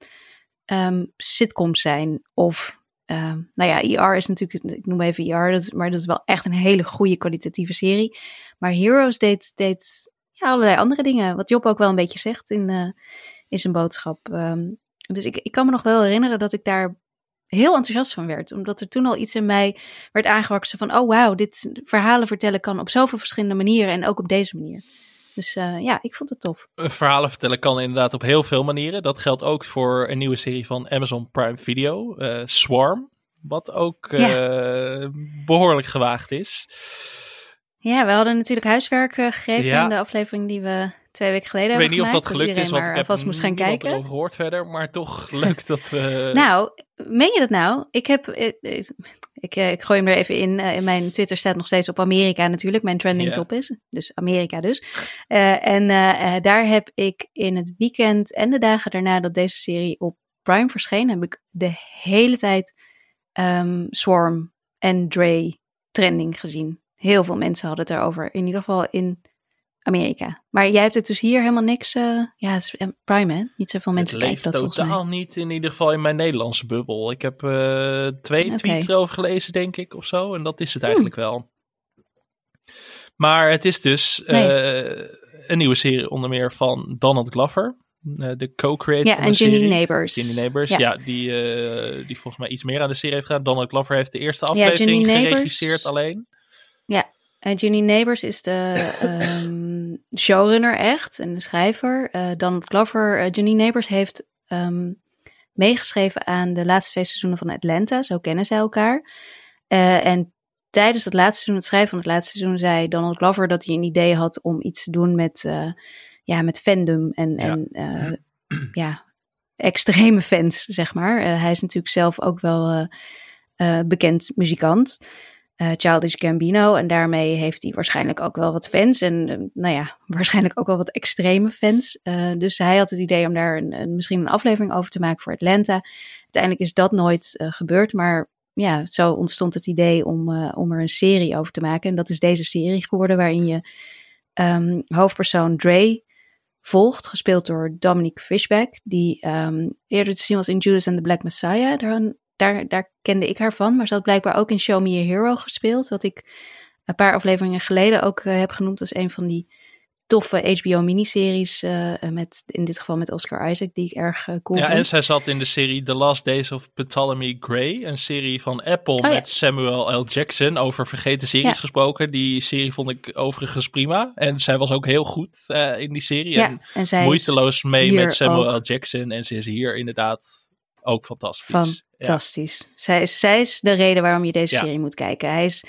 ehm, sitcoms zijn. Of, ehm, nou ja, ER is natuurlijk, ik noem even dat, is- maar dat is wel echt een hele goede kwalitatieve serie. Maar Heroes deed, deed ja, allerlei andere dingen. Wat Job ook wel een beetje zegt in, eh, in zijn boodschap. Dus ik, ik kan me nog wel herinneren dat ik daar heel enthousiast van werd. Omdat er toen al iets in mij werd aangewaksen van... oh wauw, dit verhalen vertellen kan op zoveel verschillende manieren... en ook op deze manier. Dus eh, ja, ik vond het tof. Een verhalen vertellen kan inderdaad op heel veel manieren. Dat geldt ook voor een nieuwe serie van Amazon Prime Video, eh, Swarm. Wat ook eh, behoorlijk gewaagd is. Ja, we hadden natuurlijk huiswerk eh, gegeven Ja. in de aflevering die we twee weken geleden Ik weet niet of dat gelukt is, want ik maar heb vast moest gaan kijken. erover gehoord verder. Maar toch *laughs* leuk dat we... Nou, meen je dat nou? Ik heb. eh, Ik, eh, ik gooi hem er even in. Eh, in mijn Twitter staat nog steeds op Amerika natuurlijk. Mijn trending top is. Dus Amerika dus. Eh, en daar heb ik in het weekend en de dagen daarna dat deze serie op Prime verscheen, heb ik de hele tijd ehm, Swarm en Dre trending gezien. Heel veel mensen hadden het erover. In ieder geval in Amerika. Maar jij hebt het dus hier helemaal niks. eh, ja, het is eh, Prime hè? Niet zoveel mensen het kijken dat totaal niet, in ieder geval in mijn Nederlandse bubbel. Ik heb eh, twee tweets erover gelezen, denk ik, of zo. En dat is Hmm. het eigenlijk wel. Maar het is dus een nieuwe serie onder meer van Donald Glover. de co-creator Ja, van en de Janine serie. Neighbors. Janine Neighbors, Ja. ja, die, die volgens mij iets meer aan de serie heeft gedaan. Donald Glover heeft de eerste Ja, aflevering Neighbors- geregisseerd alleen. Uh, Janine Neighbors is de *laughs* showrunner echt en de schrijver. Eh Donald Glover, eh, Janine Neighbors heeft ehm, meegeschreven aan de laatste twee seizoenen van Atlanta. Zo kennen zij elkaar. Eh, en tijdens het laatste seizoen, het schrijven van het laatste seizoen, zei Donald Glover dat hij een idee had om iets te doen met, eh, ja, met fandom en, Ja. en eh, ja, extreme fans, zeg maar. hij is natuurlijk zelf ook wel bekend muzikant. Childish Gambino. En daarmee heeft hij waarschijnlijk ook wel wat fans. En nou ja, *laughs* waarschijnlijk ook wel wat extreme fans. dus hij had het idee om daar een, misschien een aflevering over te maken voor Atlanta. Uiteindelijk is dat nooit gebeurd. Maar ja, zo ontstond het idee om, om er een serie over te maken. En dat is deze serie geworden, waarin je um, hoofdpersoon Dre volgt, gespeeld door Dominic Fishback, die um, eerder te zien was in Judas and the Black Messiah. Daar, daar, daar kende ik haar van, maar ze had blijkbaar ook in Show Me a Hero gespeeld, wat ik een paar afleveringen geleden ook uh, heb genoemd als een van die toffe HBO-miniseries. Uh, met, in dit geval met Oscar Isaac, die ik erg uh, cool ja, vond. en zij zat in de serie The Last Days of Ptolemy Gray. Een serie van Apple Oh, ja. met Samuel L. Jackson. Over vergeten series Ja. gesproken. Die serie vond ik overigens prima. En zij was ook heel goed eh, in die serie. Ja, en moeiteloos mee met Samuel ook. L. Jackson. En ze is hier inderdaad ook fantastisch. Ja. fantastisch. Zij, is, zij is de reden waarom je deze Ja. serie moet kijken. Hij is,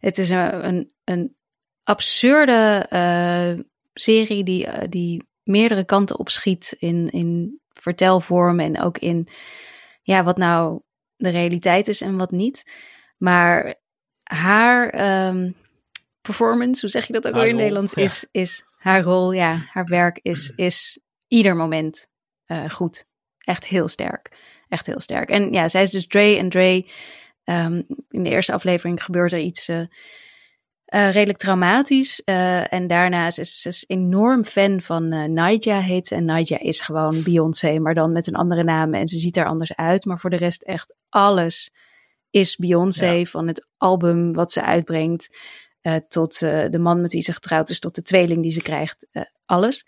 het is een, een, een absurde eh, serie die, eh, die meerdere kanten opschiet in, in vertelvorm en ook in ja, wat nou de realiteit is en wat niet. Maar haar ehm, performance, hoe zeg je dat ook Haar weer in Nederlands, ja. is, is haar rol, ja, haar werk is, is ieder moment eh, goed. Echt heel sterk. Echt heel sterk. En ja, zij is dus Dre en Dre. ehm, in de eerste aflevering gebeurt er iets eh, eh, redelijk traumatisch. eh, en daarna is ze enorm fan van Naija heet ze. En Naija is gewoon Beyoncé, maar dan met een andere naam. En ze ziet er anders uit. Maar voor de rest echt alles is Beyoncé. Ja. Van het album wat ze uitbrengt. tot de man met wie ze getrouwd is. Tot de tweeling die ze krijgt. alles.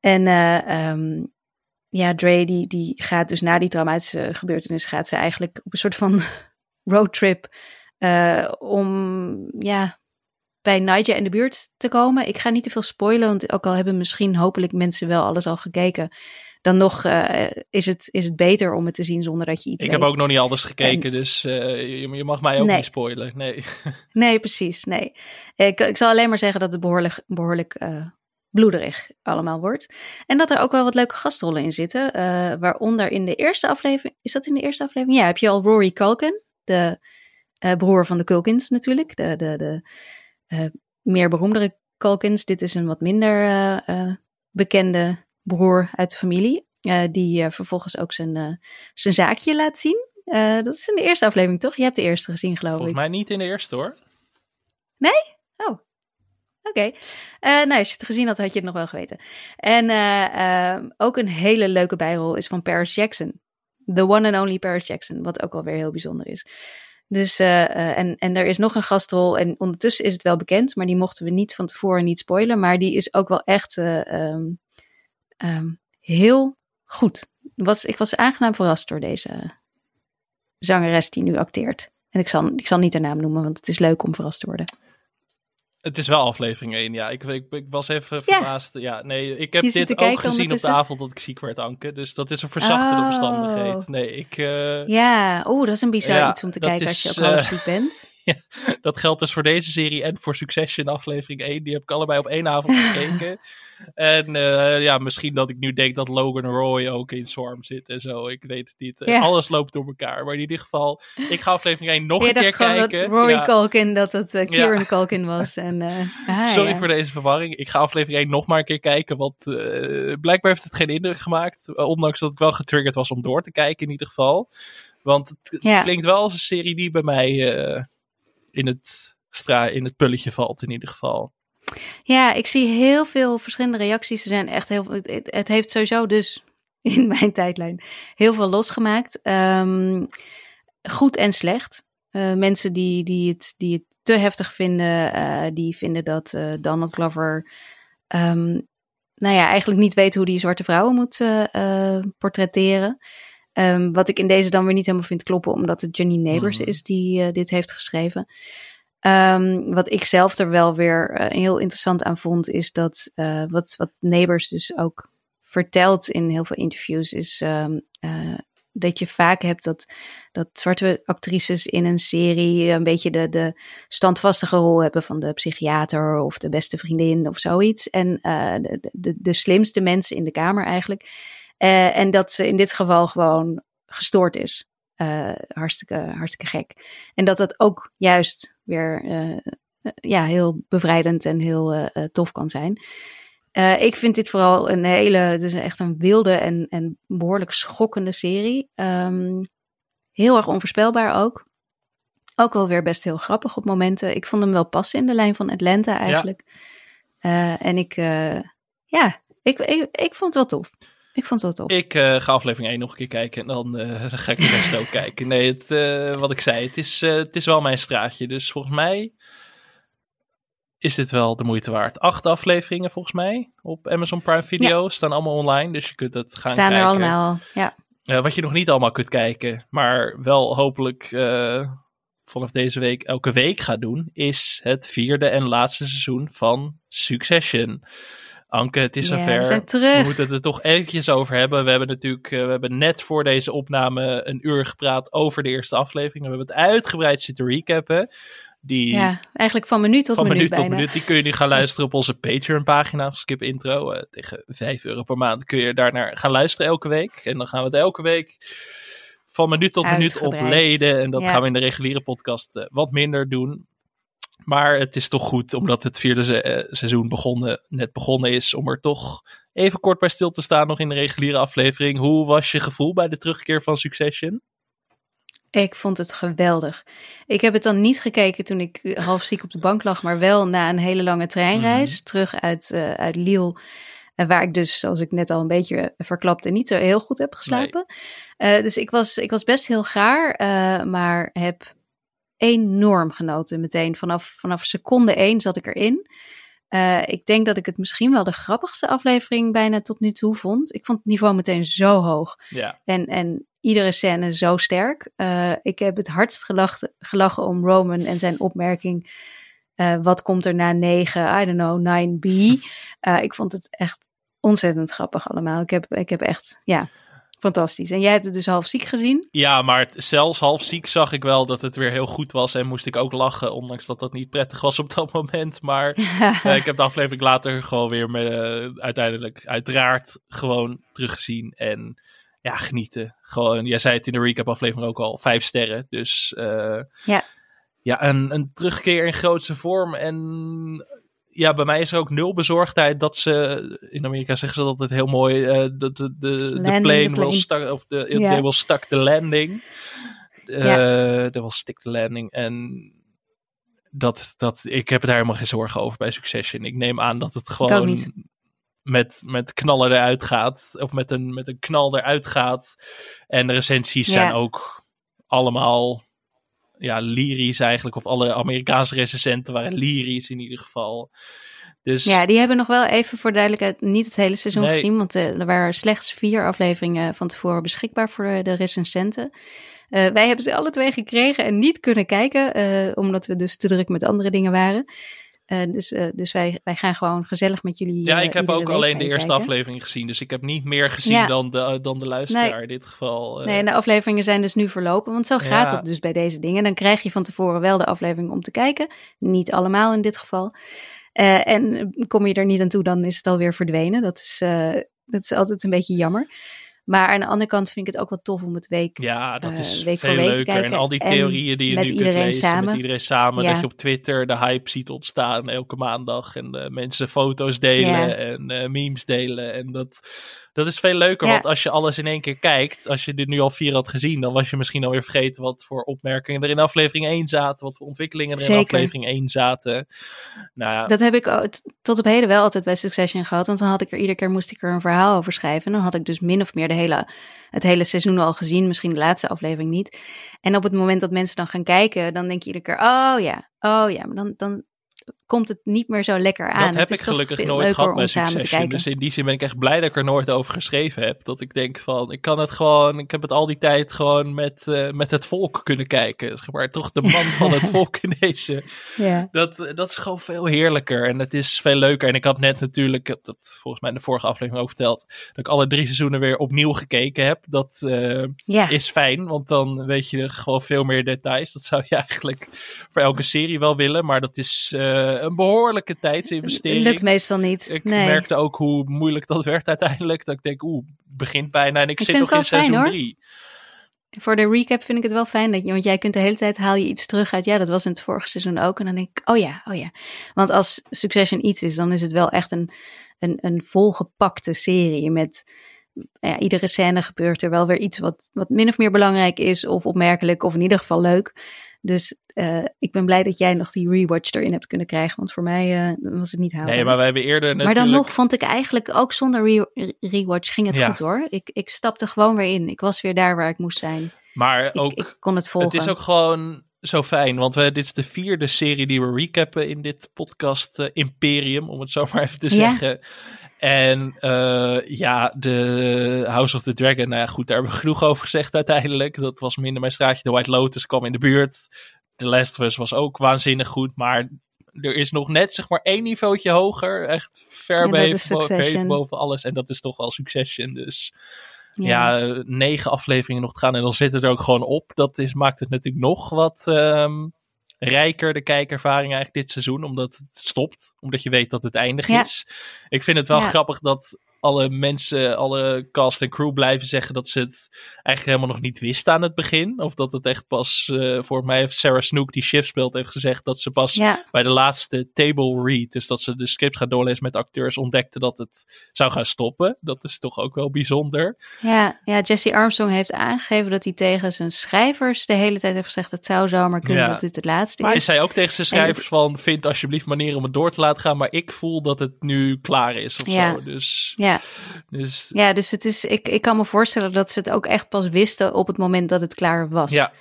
En eh, ehm, ja, Dre die, die gaat dus na die traumatische gebeurtenis... gaat ze eigenlijk op een soort van *laughs* roadtrip... eh, om ja, bij Nigel in de buurt te komen. Ik ga niet te veel spoilen, want ook al hebben misschien hopelijk mensen wel alles al gekeken, dan nog eh, is, het, is het beter om het te zien zonder dat je iets Ik weet. heb ook nog niet alles gekeken, dus eh, je, je mag mij ook Nee. niet spoilen. Nee. *laughs* Nee, precies. Nee. Ik, ik zal alleen maar zeggen dat het behoorlijk, behoorlijk eh, bloederig allemaal wordt. En dat er ook wel wat leuke gastrollen in zitten. eh, waaronder in de eerste aflevering. Is dat in de eerste aflevering? Ja, heb je al Rory Culkin, de eh, broer van de Culkins natuurlijk. De, de, de eh, meer beroemdere Culkins. Dit is een wat minder bekende broer uit de familie. die vervolgens ook zijn, zijn zaakje laat zien. Dat is in de eerste aflevering, toch? Je hebt de eerste gezien, geloof Volgens ik. mij niet in de eerste hoor. Oké. Eh, nou, als je het gezien had, had je het nog wel geweten. En eh, eh, ook een hele leuke bijrol is van Paris Jackson. The one and only Paris Jackson, wat ook alweer heel bijzonder is. Dus, eh, en, en er is nog een gastrol, en ondertussen is het wel bekend, maar die mochten we niet van tevoren niet spoilen. Maar die is ook wel echt eh, ehm, ehm, heel goed. Was, ik was aangenaam verrast door deze zangeres die nu acteert. En ik zal, ik zal niet haar naam noemen, want het is leuk om verrast te worden. Het is wel aflevering 1, ja. Ik, ik, ik was even verbaasd. Ja, nee, ik heb dit ook gezien op de avond dat ik ziek werd, Anke. Dus dat is een verzachtende Oh. omstandigheid. Nee, ik, eh, Ja, oeh, dat is een bizar Ja, iets om te kijken als je ook half eh, ziek bent. *laughs* dat geldt dus voor deze serie en voor Succession aflevering 1. Die heb ik allebei op één avond *laughs* gekeken. en eh, ja, misschien dat ik nu denk dat Logan Roy ook in Swarm zit en zo. Ik weet het niet. Ja. Alles loopt door elkaar. Maar in ieder geval, ik ga aflevering 1 nog een keer gewoon dat kijken. Rory Ja. Culkin, dat het eh, Kieran. Culkin was. En, eh, *laughs* ah, Sorry voor deze verwarring. Ik ga aflevering 1 nog maar een keer kijken. Want blijkbaar heeft het geen indruk gemaakt. Ondanks dat ik wel getriggerd was om door te kijken in ieder geval. Want het klinkt wel als een serie die bij mij in, het stra in het pulletje valt in ieder geval. Ja, ik zie heel veel verschillende reacties. Er zijn echt heel. Het, het heeft sowieso dus *laughs* in mijn tijdlijn heel veel losgemaakt. Ehm, goed en slecht. Eh, mensen die, die, het, die het te heftig vinden, eh, die vinden dat eh, Donald Glover. ehm, nou ja, eigenlijk niet weet hoe die zwarte vrouwen moet portretteren. Ehm, wat ik in deze dan weer niet helemaal vind kloppen, omdat het Janine Neighbors Mhm. is die eh, dit heeft geschreven. Ehm, wat ik zelf er wel weer eh, heel interessant aan vond, is dat eh, wat, wat Neighbors dus ook vertelt in heel veel interviews, is ehm, eh, dat je vaak hebt dat, dat zwarte actrices in een serie een beetje de, de standvastige rol hebben van de psychiater of de beste vriendin of zoiets. En de, de, de slimste mensen in de kamer eigenlijk. Uh, en dat ze in dit geval gewoon gestoord is. Uh, hartstikke, hartstikke gek. En dat dat ook juist weer uh, ja, heel bevrijdend en heel tof kan zijn. ik vind dit vooral een hele, het is echt een wilde en, en behoorlijk schokkende serie. Um, heel erg onvoorspelbaar ook. Ook wel weer best heel grappig op momenten. Ik vond hem wel passen in de lijn van Atlanta eigenlijk. Ja. en ik, ja, ik, ik, ik vond het wel tof. Ik vond wel tof. Ik uh, ga aflevering 1 nog een keer kijken en dan, uh, dan *laughs* ga ik de rest ook kijken. Nee, het, uh, wat ik zei, het is, het is wel mijn straatje. Dus volgens mij is dit wel de moeite waard. Acht afleveringen volgens mij op Amazon Prime Video. Ja. Staan allemaal online, dus je kunt het gaan Staan kijken. Staan er allemaal, ja. wat je nog niet allemaal kunt kijken, maar wel hopelijk vanaf deze week elke week gaat doen, is het vierde en laatste seizoen van Succession. Anke, het is zover. we zijn terug. We moeten het er toch eventjes over hebben. We hebben natuurlijk, eh, we hebben net voor deze opname een uur gepraat over de eerste aflevering. We hebben het uitgebreid zitten recappen. Die Ja, eigenlijk van minuut tot van minuut, minuut tot bijna. minuut, die kun je nu gaan luisteren op onze Patreon-pagina van Skip Intro. Eh, tegen 5 euro per maand kun je daar naar gaan luisteren elke week. En dan gaan we het elke week van minuut tot minuut ontleden. En dat Ja. gaan we in de reguliere podcast eh, wat minder doen. Maar het is toch goed, omdat het vierde se- eh, seizoen begonnen, net begonnen is, om er toch even kort bij stil te staan nog in de reguliere aflevering. Hoe was je gevoel bij de terugkeer van Succession? Ik vond het geweldig. Ik heb het dan niet gekeken toen ik eh, half ziek op de bank lag, maar wel na een hele lange treinreis Mhm. terug uit, eh, uit Lille. eh, waar ik dus, zoals ik net al een beetje verklapte, niet zo heel goed heb geslapen. Dus ik was, ik was best heel gaar, maar heb enorm genoten meteen. Vanaf, vanaf seconde één zat ik erin. Eh, ik denk dat ik het misschien wel de grappigste aflevering bijna tot nu toe vond. Ik vond het niveau meteen zo hoog. Ja, En, en iedere scène zo sterk. Eh, ik heb het hardst gelachen, gelachen om Roman en zijn opmerking. eh, wat komt er na 9? I don't know, 9B. *laughs* Eh, ik vond het echt ontzettend grappig allemaal. Ik heb, ik heb echt, ja, fantastisch. En jij hebt het dus half ziek gezien. ja maar het- zelfs half ziek zag ik wel dat het weer heel goed was. En moest ik ook lachen, ondanks dat dat niet prettig was op dat moment. Maar *laughs* eh, ik heb de aflevering later gewoon weer met, eh, uiteindelijk uiteraard gewoon teruggezien. En ja, genieten. Gewoon, jij zei het in de recap aflevering ook al, vijf sterren. Dus eh, Ja. ja een, een terugkeer in grootste vorm. En ja, bij mij is er ook nul bezorgdheid dat ze, in Amerika zeggen ze altijd heel mooi, eh, de, de, de, de plane, will stuck, of de, Ja. they will stuck the landing. Ja. they will stick the landing. En dat, dat, ik heb daar helemaal geen zorgen over bij Succession. Ik neem aan dat het gewoon met, met knallen eruit gaat. Of met een, met een knal eruit gaat. En de recensies zijn ook allemaal ja, lyrisch eigenlijk. Of alle Amerikaanse recensenten waren lyrisch in ieder geval. Dus Ja, die hebben nog wel even voor duidelijkheid niet het hele seizoen Nee. gezien. Want eh, er waren slechts vier afleveringen van tevoren beschikbaar voor de, de recensenten. Eh, wij hebben ze alle twee gekregen en niet kunnen kijken. eh, omdat we dus te druk met andere dingen waren. Eh, dus eh, dus wij, wij gaan gewoon gezellig met jullie. Ja, eh, ik heb iedere ook alleen de kijken. eerste aflevering gezien. Dus ik heb niet meer gezien Ja. dan, de, dan de luisteraar in dit geval. eh. Nee, en de afleveringen zijn dus nu verlopen. Want zo gaat Ja. het dus bij deze dingen. Dan krijg je van tevoren wel de aflevering om te kijken. Niet allemaal in dit geval. Eh, en kom je er niet aan toe, dan is het alweer verdwenen. Dat is, eh, dat is altijd een beetje jammer. Maar aan de andere kant vind ik het ook wel tof om het week. Ja, dat eh, is week voor veel week te leuker. kijken. En al die En theorieën die je met nu kunt lezen samen. met iedereen samen. Ja. Dat je op Twitter de hype ziet ontstaan elke maandag. En eh, mensen foto's delen Ja. en eh, memes delen. En dat, dat is veel leuker. Want als je alles in één keer kijkt, als je dit nu al vier had gezien, dan was je misschien alweer vergeten wat voor opmerkingen er in aflevering 1 zaten. Wat voor ontwikkelingen er in aflevering 1 zaten. Nou ja, Dat heb ik tot op heden wel altijd bij Succession gehad. Want dan had ik er iedere keer moest ik er een verhaal over schrijven. En dan had ik dus min of meer de het hele seizoen al gezien. Misschien de laatste aflevering niet. En op het moment dat mensen dan gaan kijken, dan denk je iedere keer: oh ja, oh ja. Maar dan, dan komt het niet meer zo lekker aan. Dat Het heb ik gelukkig nooit gehad bij Succession. Dus in die zin ben ik echt blij dat ik er nooit over geschreven heb. Dat ik denk van, ik kan het gewoon, ik heb het al die tijd gewoon met, eh, met het volk kunnen kijken. Zeg maar toch de man *laughs* van het volk in deze. Ja. Dat, dat is gewoon veel heerlijker en het is veel leuker. En ik had net natuurlijk, ik heb dat volgens mij in de vorige aflevering ook verteld, dat ik alle drie seizoenen weer opnieuw gekeken heb. Dat eh, ja. is fijn, want dan weet je gewoon veel meer details. Dat zou je *laughs* eigenlijk voor elke serie wel willen, maar dat is eh, een behoorlijke tijdsinvestering. lukt meestal niet. Ik nee. merkte ook hoe moeilijk dat werd uiteindelijk. Dat ik denk, oeh, begint bijna en ik, Ik zit nog in fijn, seizoen hoor. 3. Voor de recap vind ik het wel fijn dat je, want jij kunt de hele tijd haal je iets terug uit. Ja, dat was in het vorige seizoen ook. En dan denk ik, oh ja, oh ja. Want als Succession iets is, dan is het wel echt een, een, een volgepakte serie met ja, iedere scène gebeurt er wel weer iets wat, wat min of meer belangrijk is, of opmerkelijk, of in ieder geval leuk. Dus eh, ik ben blij dat jij nog die rewatch erin hebt kunnen krijgen, want voor mij eh, was het niet haalbaar. Nee, maar we hebben eerder Maar dan nog vond ik eigenlijk ook zonder re- rewatch ging het Ja. goed hoor. Ik, ik stapte gewoon weer in. Ik was weer daar waar ik moest zijn. Maar ook, ik kon het volgen. het is ook gewoon zo fijn, want we, dit is de vierde serie die we recappen in dit podcast eh, Imperium, om het zo maar even te Ja. zeggen. En eh, ja, de House of the Dragon, nou ja, goed, daar hebben we genoeg over gezegd uiteindelijk. Dat was minder mijn straatje. The White Lotus kwam in de buurt. The Last of Us was ook waanzinnig goed, maar er is nog net zeg maar één niveautje hoger. Echt ver is boven, boven, alles. En dat is toch wel Succession. Dus ja. negen afleveringen nog te gaan en dan zit het er ook gewoon op. Dat is, maakt het natuurlijk nog wat ehm, rijker, de kijkervaring eigenlijk dit seizoen. Omdat het stopt, omdat je weet dat het eindig Ja. is. Ik vind het wel Ja. grappig dat alle mensen, alle cast en crew blijven zeggen dat ze het eigenlijk helemaal nog niet wisten aan het begin. Of dat het echt pas, eh, voor mij heeft Sarah Snook die Shift speelt, heeft gezegd dat ze pas ja, bij de laatste table read, dus dat ze de scripts gaat doorlezen met acteurs, ontdekte dat het zou gaan stoppen. Dat is toch ook wel bijzonder. ja, ja, Jesse Armstrong heeft aangegeven dat hij tegen zijn schrijvers de hele tijd heeft gezegd: het zou zomaar kunnen Ja. dat dit het laatste Maar hij is. zei ook tegen zijn dat- schrijvers van, vind alsjeblieft manieren om het door te laten gaan, maar ik voel dat het nu klaar is of Ja. zo. Dus, Ja, dus ja, dus het is, ik, ik kan me voorstellen dat ze het ook echt pas wisten op het moment dat het klaar was. ja.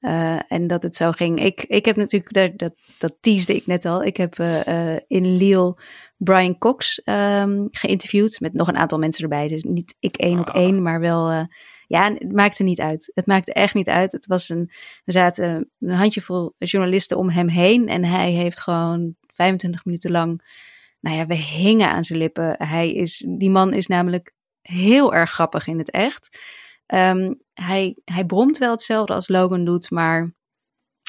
Eh, en dat het zo ging. Ik, ik heb natuurlijk, dat, dat, dat teasde ik net al. Ik heb eh, eh, in Lille Brian Cox ehm, geïnterviewd. Met nog een aantal mensen erbij. Dus niet ik één op Ah. één, maar wel. ja, het maakte niet uit. Het maakte echt niet uit. Het was een. We zaten een handjevol journalisten om hem heen. En hij heeft gewoon 25 minuten lang. Nou ja, we hingen aan zijn lippen. Hij is, die man is namelijk heel erg grappig in het echt. Ehm, hij, hij bromt wel hetzelfde als Logan doet, maar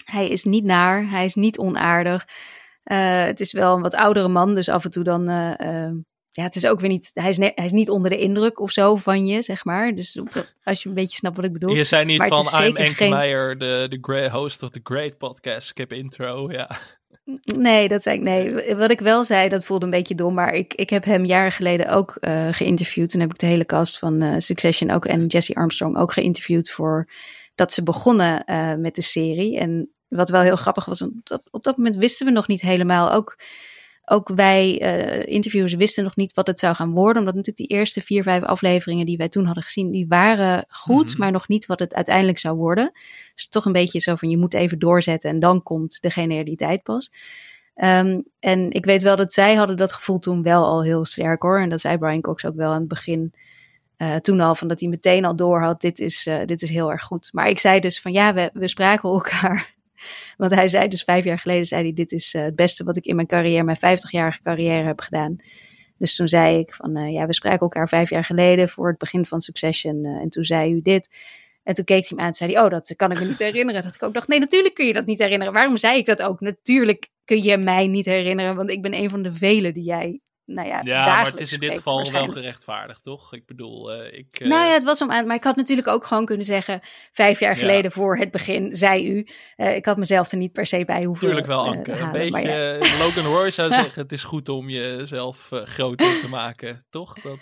hij is niet naar, hij is niet onaardig. Eh, het is wel een wat oudere man, dus af en toe dan. eh, eh, ja, het is ook weer niet. Hij is, hij is niet onder de indruk of zo van je, zeg maar. Dus als je een beetje snapt wat ik bedoel. Je zei niet Maar van, I'm Enke geen- Meijer, de, de host of the great podcast, skip intro, ja. Nee, dat zei ik. Nee, wat ik wel zei, dat voelde een beetje dom. Maar ik, ik heb hem jaren geleden ook eh, geïnterviewd. Toen heb ik de hele cast van eh, Succession ook en Jesse Armstrong ook geïnterviewd voor dat ze begonnen eh, met de serie. En wat wel heel grappig was, want op, op dat moment wisten we nog niet helemaal. Ook, ook wij eh, interviewers wisten nog niet wat het zou gaan worden. Omdat natuurlijk die eerste vier, vijf afleveringen die wij toen hadden gezien, die waren goed, Mhm. maar nog niet wat het uiteindelijk zou worden. Dus toch een beetje zo van je moet even doorzetten en dan komt de genialiteit pas. Ehm, en ik weet wel dat zij hadden dat gevoel toen wel al heel sterk hoor. En dat zei Brian Cox ook wel aan het begin. eh, toen al van dat hij meteen al door had, dit is, eh, dit is heel erg goed. Maar ik zei dus van ja, we, we spraken elkaar. *laughs* Want hij zei dus vijf jaar geleden, zei hij, dit is eh, het beste wat ik in mijn carrière, mijn 50-jarige carrière heb gedaan. Dus toen zei ik van eh, ja, we spraken elkaar vijf jaar geleden voor het begin van Succession. eh, en toen zei u dit. En toen keek hij me aan en zei hij, oh, dat kan ik me niet *laughs* herinneren. Dat ik ook dacht, nee, natuurlijk kun je dat niet herinneren. Waarom zei ik dat ook? Natuurlijk kun je mij niet herinneren, want ik ben een van de velen die jij, nou ja, Ja, maar het is in dit geval wel gerechtvaardigd, toch? Ik bedoel, eh, ik... eh, Nou ja, het was om aan. Maar ik had natuurlijk ook gewoon kunnen zeggen. Vijf jaar Ja. geleden voor het begin, zei u. eh, ik had mezelf er niet per se bij hoeven. Tuurlijk wel, Anke. een beetje, ja. *laughs* Logan Roy zou *laughs* zeggen, het is goed om jezelf groter te maken, toch? Dat,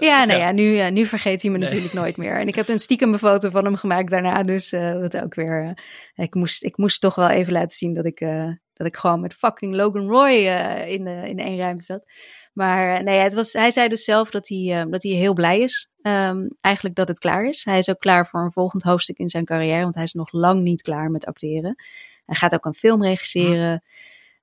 Ja, nou ja, nu, nu vergeet hij me Nee. natuurlijk nooit meer. En ik heb *laughs* een stiekem foto van hem gemaakt daarna. Dus wat ook weer. ik, moest, ik moest toch wel even laten zien dat ik, dat ik gewoon met fucking Logan Roy in, de, in één ruimte zat. Maar eh, nee, het was, hij zei dus zelf dat hij, eh, dat hij heel blij is. Ehm, eigenlijk dat het klaar is. Hij is ook klaar voor een volgend hoofdstuk in zijn carrière. Want hij is nog lang niet klaar met acteren. Hij gaat ook een film regisseren.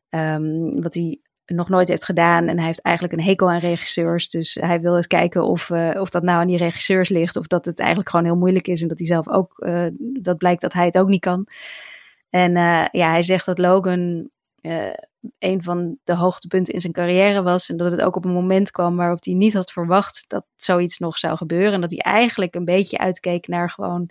ehm, wat hij nog nooit heeft gedaan. En hij heeft eigenlijk een hekel aan regisseurs. Dus hij wil eens kijken of, eh, of dat nou aan die regisseurs ligt. Of dat het eigenlijk gewoon heel moeilijk is. En dat hij zelf ook, dat blijkt dat hij het ook niet kan. En ja, hij zegt dat Logan een van de hoogtepunten in zijn carrière was. En dat het ook op een moment kwam waarop hij niet had verwacht dat zoiets nog zou gebeuren. En dat hij eigenlijk een beetje uitkeek naar gewoon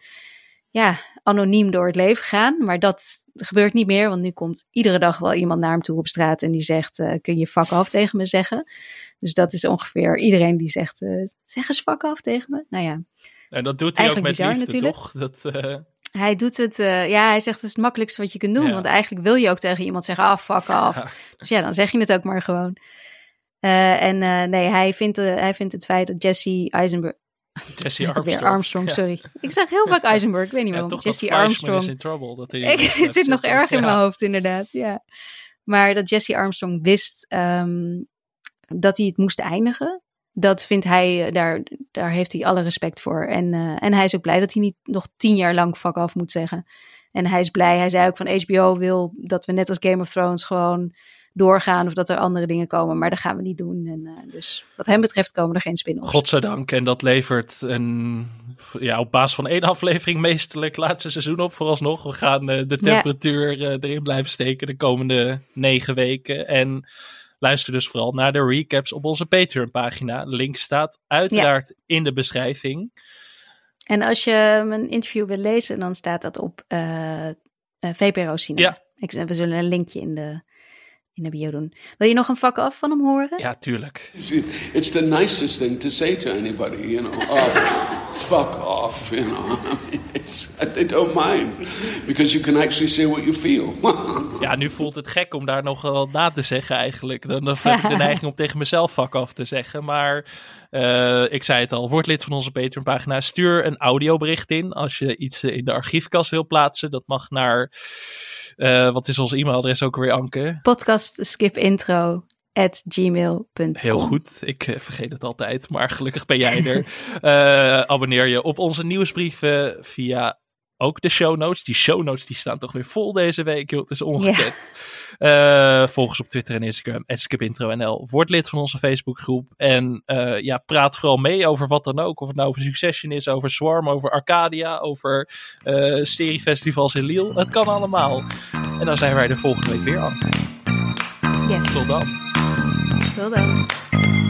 ja, anoniem door het leven gaan. Maar dat gebeurt niet meer, want nu komt iedere dag wel iemand naar hem toe op straat en die zegt: eh, Kun je fuck af tegen me zeggen? Dus dat is ongeveer iedereen die zegt, uh, zeg eens fuck af tegen me. Nou ja. En dat doet hij ook met bizar, liefde, natuurlijk. toch? Dat, uh... Hij doet het, uh, ja, hij zegt het is het makkelijkste wat je kunt doen. Ja. Want eigenlijk wil je ook tegen iemand zeggen, ah, fuck af. Ja. Dus ja, dan zeg je het ook maar gewoon. en nee, hij vindt, hij vindt het feit dat Jesse Eisenberg, Jesse *laughs* Armstrong. Weer Armstrong, sorry. Ik zeg heel vaak *laughs* Eisenberg, ik weet niet waarom. Jesse Armstrong. Is in trouble, dat hij *laughs* ik zit nog erg in mijn hoofd, inderdaad. Ja. Maar dat Jesse Armstrong wist um, dat hij het moest eindigen. Dat vindt hij, eh, daar, daar heeft hij alle respect voor. En, uh, en hij is ook blij dat hij niet nog tien jaar lang fuck af moet zeggen. En hij is blij, hij zei ook van HBO wil dat we net als Game of Thrones gewoon doorgaan of dat er andere dingen komen. Maar dat gaan we niet doen. En, uh, dus wat hem betreft komen er geen spin-offs. Godzijdank. En dat levert een, ja, op basis van één *laughs* aflevering meestelijk laatste seizoen op vooralsnog. We gaan uh, de temperatuur ja. erin blijven steken de komende negen weken. En luister dus vooral naar de recaps op onze Patreon pagina. Link staat uiteraard ja. in de beschrijving. En als je mijn interview wil lezen, dan staat dat op VPRO Cinema. Ja. Ik, we zullen een linkje in de in de bio doen. Wil je nog een vak af van hem horen? Ja, tuurlijk. It's the nicest thing to say to anybody, you know. Oh, fuck off, you know. *laughs* They don't mind. Because you can actually say what you feel. *laughs* ja, nu voelt het gek om daar nog wel na te zeggen eigenlijk. Dan, dan heb ik de *laughs* neiging om tegen mezelf fuck af te zeggen. Maar uh, ik zei het al, word lid van onze Patreon pagina. Stuur een audiobericht in als je iets in de archiefkast wil plaatsen. Dat mag naar uh, wat is ons e-mailadres ook weer, Anke? Podcastskipintro at gmail.com. Heel goed. Ik uh, vergeet het altijd, maar gelukkig ben jij er. uh, *laughs* abonneer je op onze nieuwsbrieven via ook de show notes. Die show notes die staan toch weer vol deze week. Joh. Het is ongekend. Yeah. Uh, volg ons op Twitter en Instagram. skipintro.nl. Word lid van onze Facebookgroep. En uh, ja, praat vooral mee over wat dan ook. Of het nou over Succession is, over Swarm, over Arcadia, over uh, seriefestivals in Lille. Het kan allemaal. En dan zijn wij er volgende week weer, aan. Yes. Tot dan. Tot dan.